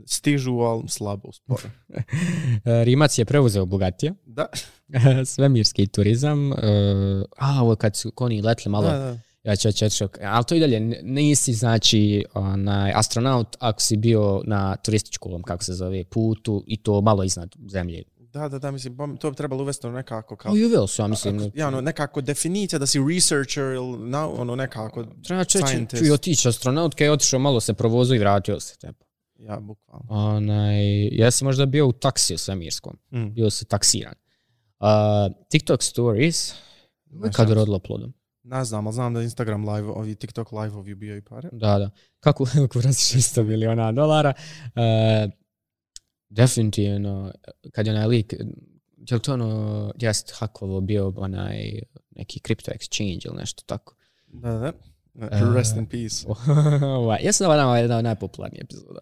Stižu, ali slabo, sporo. Uh, Rimac je preuzeo Bugatija. Da, Svemirski turizam. Uh, a, ovo kad su koni letli malo. da, da. Ja ću ću ću, ali to i dalje nisi znači onaj astronaut ako si bio na turističkom kako se zove putu i to malo iznad zemlje. Da, da, da, mislim, to bi trebalo uvesti ono nekako kao... O, i uveo su, ja mislim. Ako- ja, ono, nekako definicija da si researcher ili na, ono nekako... Treba čeći, scientist. čuj otići astronaut kad je otišao malo se provozu i vratio se. Tepa. Ja, bukvalno. Onaj, jesi možda bio u taksiju svemirskom, Mm. bio si taksiran. Uh, TikTok stories, kad ja- rodilo plodom. Ne znam, ali znam da Instagram live, ovi TikTok live-ovi bio i pare. Da, da. Kako kurac 600 miliona dolara. Uh, definitivno, kad je onaj lik, je li to ono, jest hakovo bio onaj neki crypto exchange ili nešto tako. Da, da. E, Rest in peace. Ovaj, Jesu da nama jedna od najpopularnijih epizoda.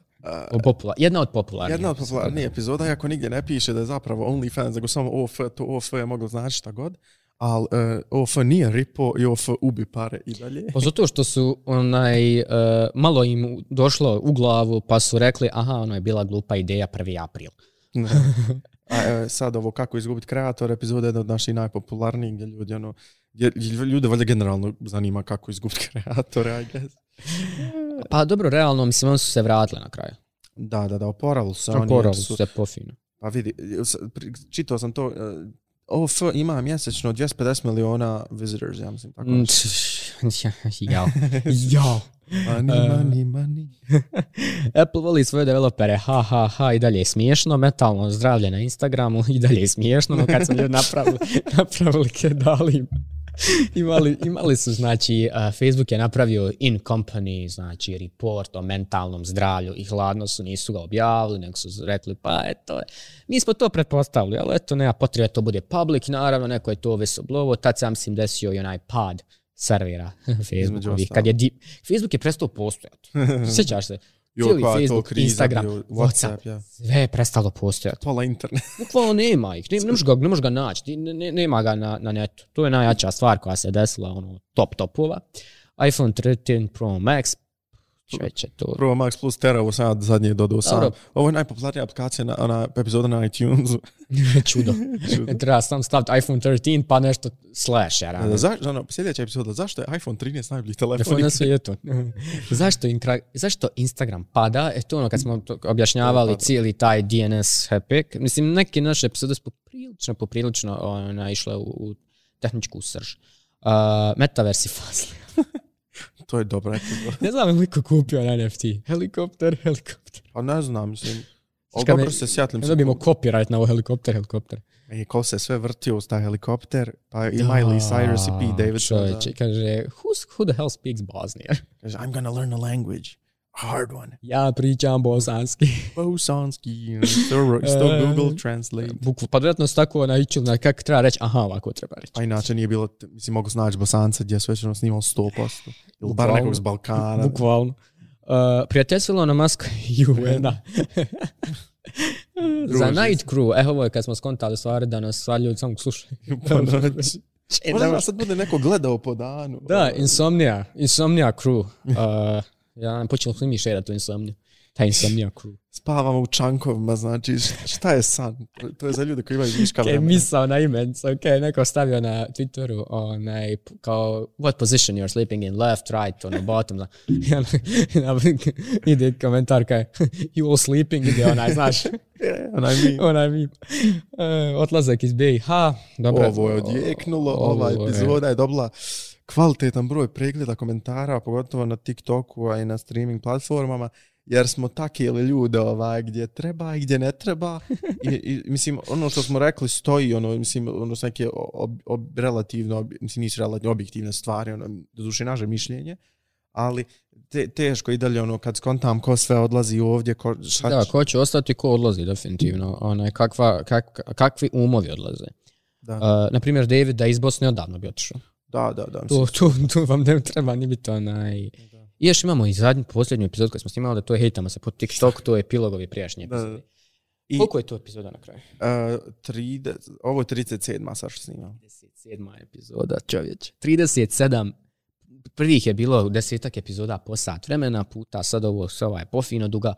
O, popula- jedna od popularnijih. Jedna od epizoda. popularnijih epizoda, iako nigdje ne piše da je zapravo OnlyFans, nego samo OF, to OF je moglo znači šta god, ali uh, OF nije ripo i OF ubi pare i dalje. Pa zato što su onaj, uh, malo im došlo u glavu pa su rekli aha, ono je bila glupa ideja 1. april. A e, sad ovo kako izgubiti kreator, epizoda je jedna od naših najpopularnijih gdje ljudi ono, gdje ljude valjda generalno zanima kako izgubiti kreatore, I guess. Pa dobro, realno, mislim, oni su se vratili na kraju. Da, da, da, oporavili su se. Oporavili su se pofino. Pa vidi, čitao sam to, uh, OF ima mjesečno 250 miliona visitors, ja mislim. Tako. Jao. Jao. Money, money, money. Apple voli svoje developere, ha, ha, ha, i dalje je smiješno, metalno zdravlje na Instagramu, i dalje je smiješno, no kad sam ljudi napravili, napravili kedali im. imali, imali su, znači, uh, Facebook je napravio in company, znači, report o mentalnom zdravlju i hladno su, nisu ga objavili, nego su rekli, pa eto, mi smo to pretpostavili, ali eto, nema potrebe to bude public, naravno, neko je to whistleblowo, tad sam mislim desio i onaj pad servera Facebookovi, kad je di- Facebook je prestao postojati. Sjećaš se? Jo, Cijeli koja je to Facebook, kriza, Instagram, bio, WhatsApp, WhatsApp, ja. sve je prestalo postojati. Pola internet. Bukvalno nema ih, ne, ne možeš ga, ne možeš ga naći, ne, ne- nema ga na, na netu. To je najjača stvar koja se desila, ono, top topova. iPhone 13 Pro Max, čeće to. Pro Max plus Tera, ovo sam ja zadnje dodao sam. Dobro. Ovo je najpopularnija aplikacija na, ona epizoda na iTunesu. Čudo. Čudo. Treba sam staviti iPhone 13 pa nešto slash, jer Da, zašto, ono, sljedeća epizoda, zašto je iPhone 13 najbolji telefon? Telefon na svijetu. zašto, intra, zašto Instagram pada? E to ono kad smo to objašnjavali cijeli taj DNS happy. Mislim, neke naše epizode su poprilično, poprilično ona, išle u, u tehničku srž. Uh, metaversi fazli. To je dobra epizoda. ne znam je li ko kupio na NFT. Helikopter, helikopter. Pa ne znam, mislim. Ali kad dobro me- se sjetlim. Ne dobijemo copyright na ovo helikopter, helikopter. I ko se sve vrtio uz taj helikopter, pa i Miley Cyrus i Pete Davidson. da. Čovječe, kaže, who's, who the hell speaks Bosnian? Kaže, I'm gonna learn a language. Hard one. ja pričam bosanski. Bosanski. Isto, isto E. Google Translate. Bukvu, pa vjerojatno su tako naičili na kako treba reći, aha, ovako treba reći. A inače nije bilo, mislim, mogu snaći Bosanca gdje je svećano snimao 100%. Ili bar nekog s Balkana. Bukvalno. Uh, prijateljstvo Elona Muska i UN-a. Za Night Crew, e, ovo je kad smo skontali stvari da nas sva ljudi samo slušaju. Po noći. Možda nas sad bude neko gledao po danu. Da, Insomnia, Insomnia Crew. Uh, ja počeo sam mi šerat tu Insomniju. Ta Insomnia Crew. Spavamo u čankovima, znači šta je san? To je za ljude koji imaju viška Kaj vremena. misao na imenco, ok, neko stavio na Twitteru, onaj, kao, what position you're sleeping in, left, right, ono, bottom, da. Ide komentar kaj, you all sleeping, ide onaj, znaš, E, onaj mi. onaj mi, e, otlazak iz BiH, dobro. Ovo je odjeknulo, ova epizoda je dobila kvalitetan broj pregleda komentara, pogotovo na TikToku, a i na streaming platformama, jer smo takili ljude ovaj, gdje treba i gdje ne treba. I, i, mislim, ono što smo rekli stoji, ono, mislim, ono su neke ob, ob, relativno, ob, mislim, nisu relativno objektivne stvari, ono, doduše naše mišljenje, ali te, teško i dalje, ono, kad skontam ko sve odlazi ovdje, ko, šta Da, će- ko će ostati, ko odlazi, definitivno. Onaj, kakva, kak, kakvi umovi odlaze. da, Uh, naprimjer, David da iz Bosne odavno bi otišao. Da, da, da, Tu, tu, tu vam ne treba ni biti onaj... I još imamo i zadnju, posljednju epizodu koju smo snimali, da to je hejtamo se po TikTok, to je epilogovi prijašnje epizode. da. I, Koliko je to epizoda na kraju? Uh, 30, ovo je 37. sad što snimam. 37. epizoda, čovječe. 37 prvih je bilo desetak epizoda po sat vremena, puta sad ovo sve ovaj pofino duga,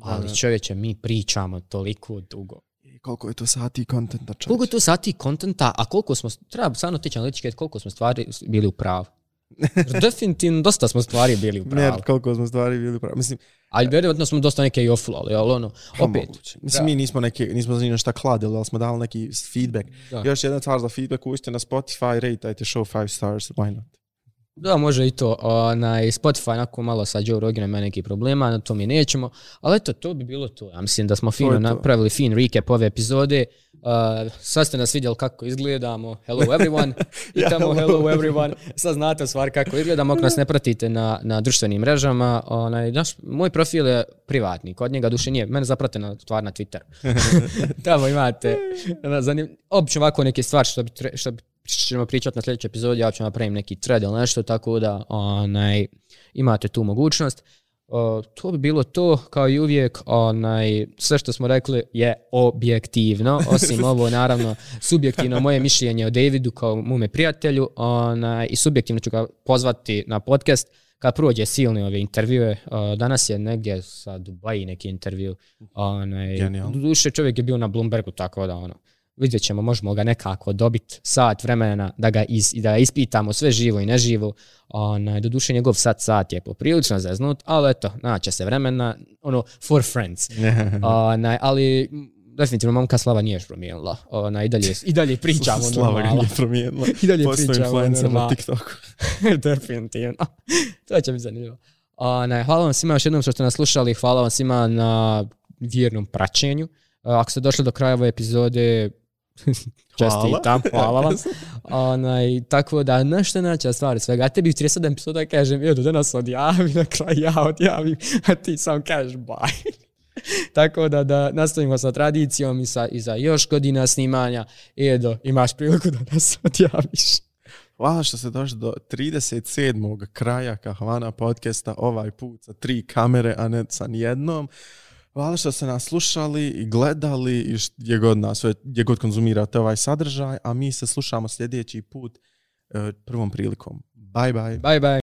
ali čovječe, mi pričamo toliko dugo. Koliko je to sati kontenta čovječ? Koliko je to sati kontenta, a koliko smo, treba stvarno tići analitički, koliko smo stvari bili u pravu. Definitivno, dosta smo stvari bili u Ne, pravu. koliko smo stvari bili pravi. Mislim, Ali vjerojatno smo dosta neke i oflali, ali ono, opet, moguće. Mislim, mi nismo neke, nismo za ništa kladili, ali smo dali neki feedback. Da. Još jedna stvar za feedback, uđite na Spotify, rateajte show 5 stars, why not? Da, može i to. Onaj, Spotify onako malo sa Joe Roganom ima neki problema, na to mi nećemo. Ali eto, to bi bilo to. Ja mislim da smo fino napravili fin recap ove epizode. Uh, sad ste nas vidjeli kako izgledamo. Hello everyone. I Ja, tamo hello everyone. Sad znate u stvari kako izgledamo. Ako nas ne pratite na, na društvenim mrežama, onaj, naš, moj profil je privatni. Kod njega duše nije. Mene zaprate na stvar na Twitter. tamo imate. Zanim, obično ovako neke stvari što bi, tre- što bi ćemo pričati na sljedećoj epizodi, ja ću napravim neki thread ili nešto, tako da onaj, imate tu mogućnost. O, to bi bilo to, kao i uvijek, onaj, sve što smo rekli je objektivno, osim ovo naravno subjektivno moje mišljenje o Davidu kao mume prijatelju onaj, i subjektivno ću ga pozvati na podcast kad prođe silne ove intervjue. O, danas je negdje sa Dubaji neki intervju. Onaj, Genijalno. duše čovjek je bio na Bloombergu, tako da ono, vidjet ćemo, možemo ga nekako dobiti sat vremena da ga is, da ispitamo sve živo i neživo. Onaj, doduše njegov sat sat je poprilično zeznut, ali eto, naće se vremena, ono, for friends. Onaj, ali definitivno momka Slava nije još promijenila. Onaj, i, dalje, I dalje pričamo Slava normalno. nije promijenila. I dalje Postoji pričamo influencer na. TikToku. definitivno. to će biti zanimljivo. Onaj, hvala vam svima još jednom što ste nas slušali, hvala vam svima na vjernom praćenju. Ako ste došli do kraja ove epizode, čestitam, hvala vam. Onaj, tako da, nešto naća stvari svega. A tebi u 37 epizoda kažem, edo, da nas odjavi, na kraju ja odjavim, a ti sam kažeš bye. tako da, da nastavimo sa tradicijom i, sa, i za još godina snimanja. Edo, imaš priliku da nas odjaviš. Hvala što ste došli do 37. kraja Kahvana podcasta, ovaj put sa tri kamere, a ne sa nijednom. Hvala što ste nas slušali i gledali i gdje god, nas, gdje god konzumirate ovaj sadržaj, a mi se slušamo sljedeći put e, prvom prilikom. Bye bye. Bye, bye.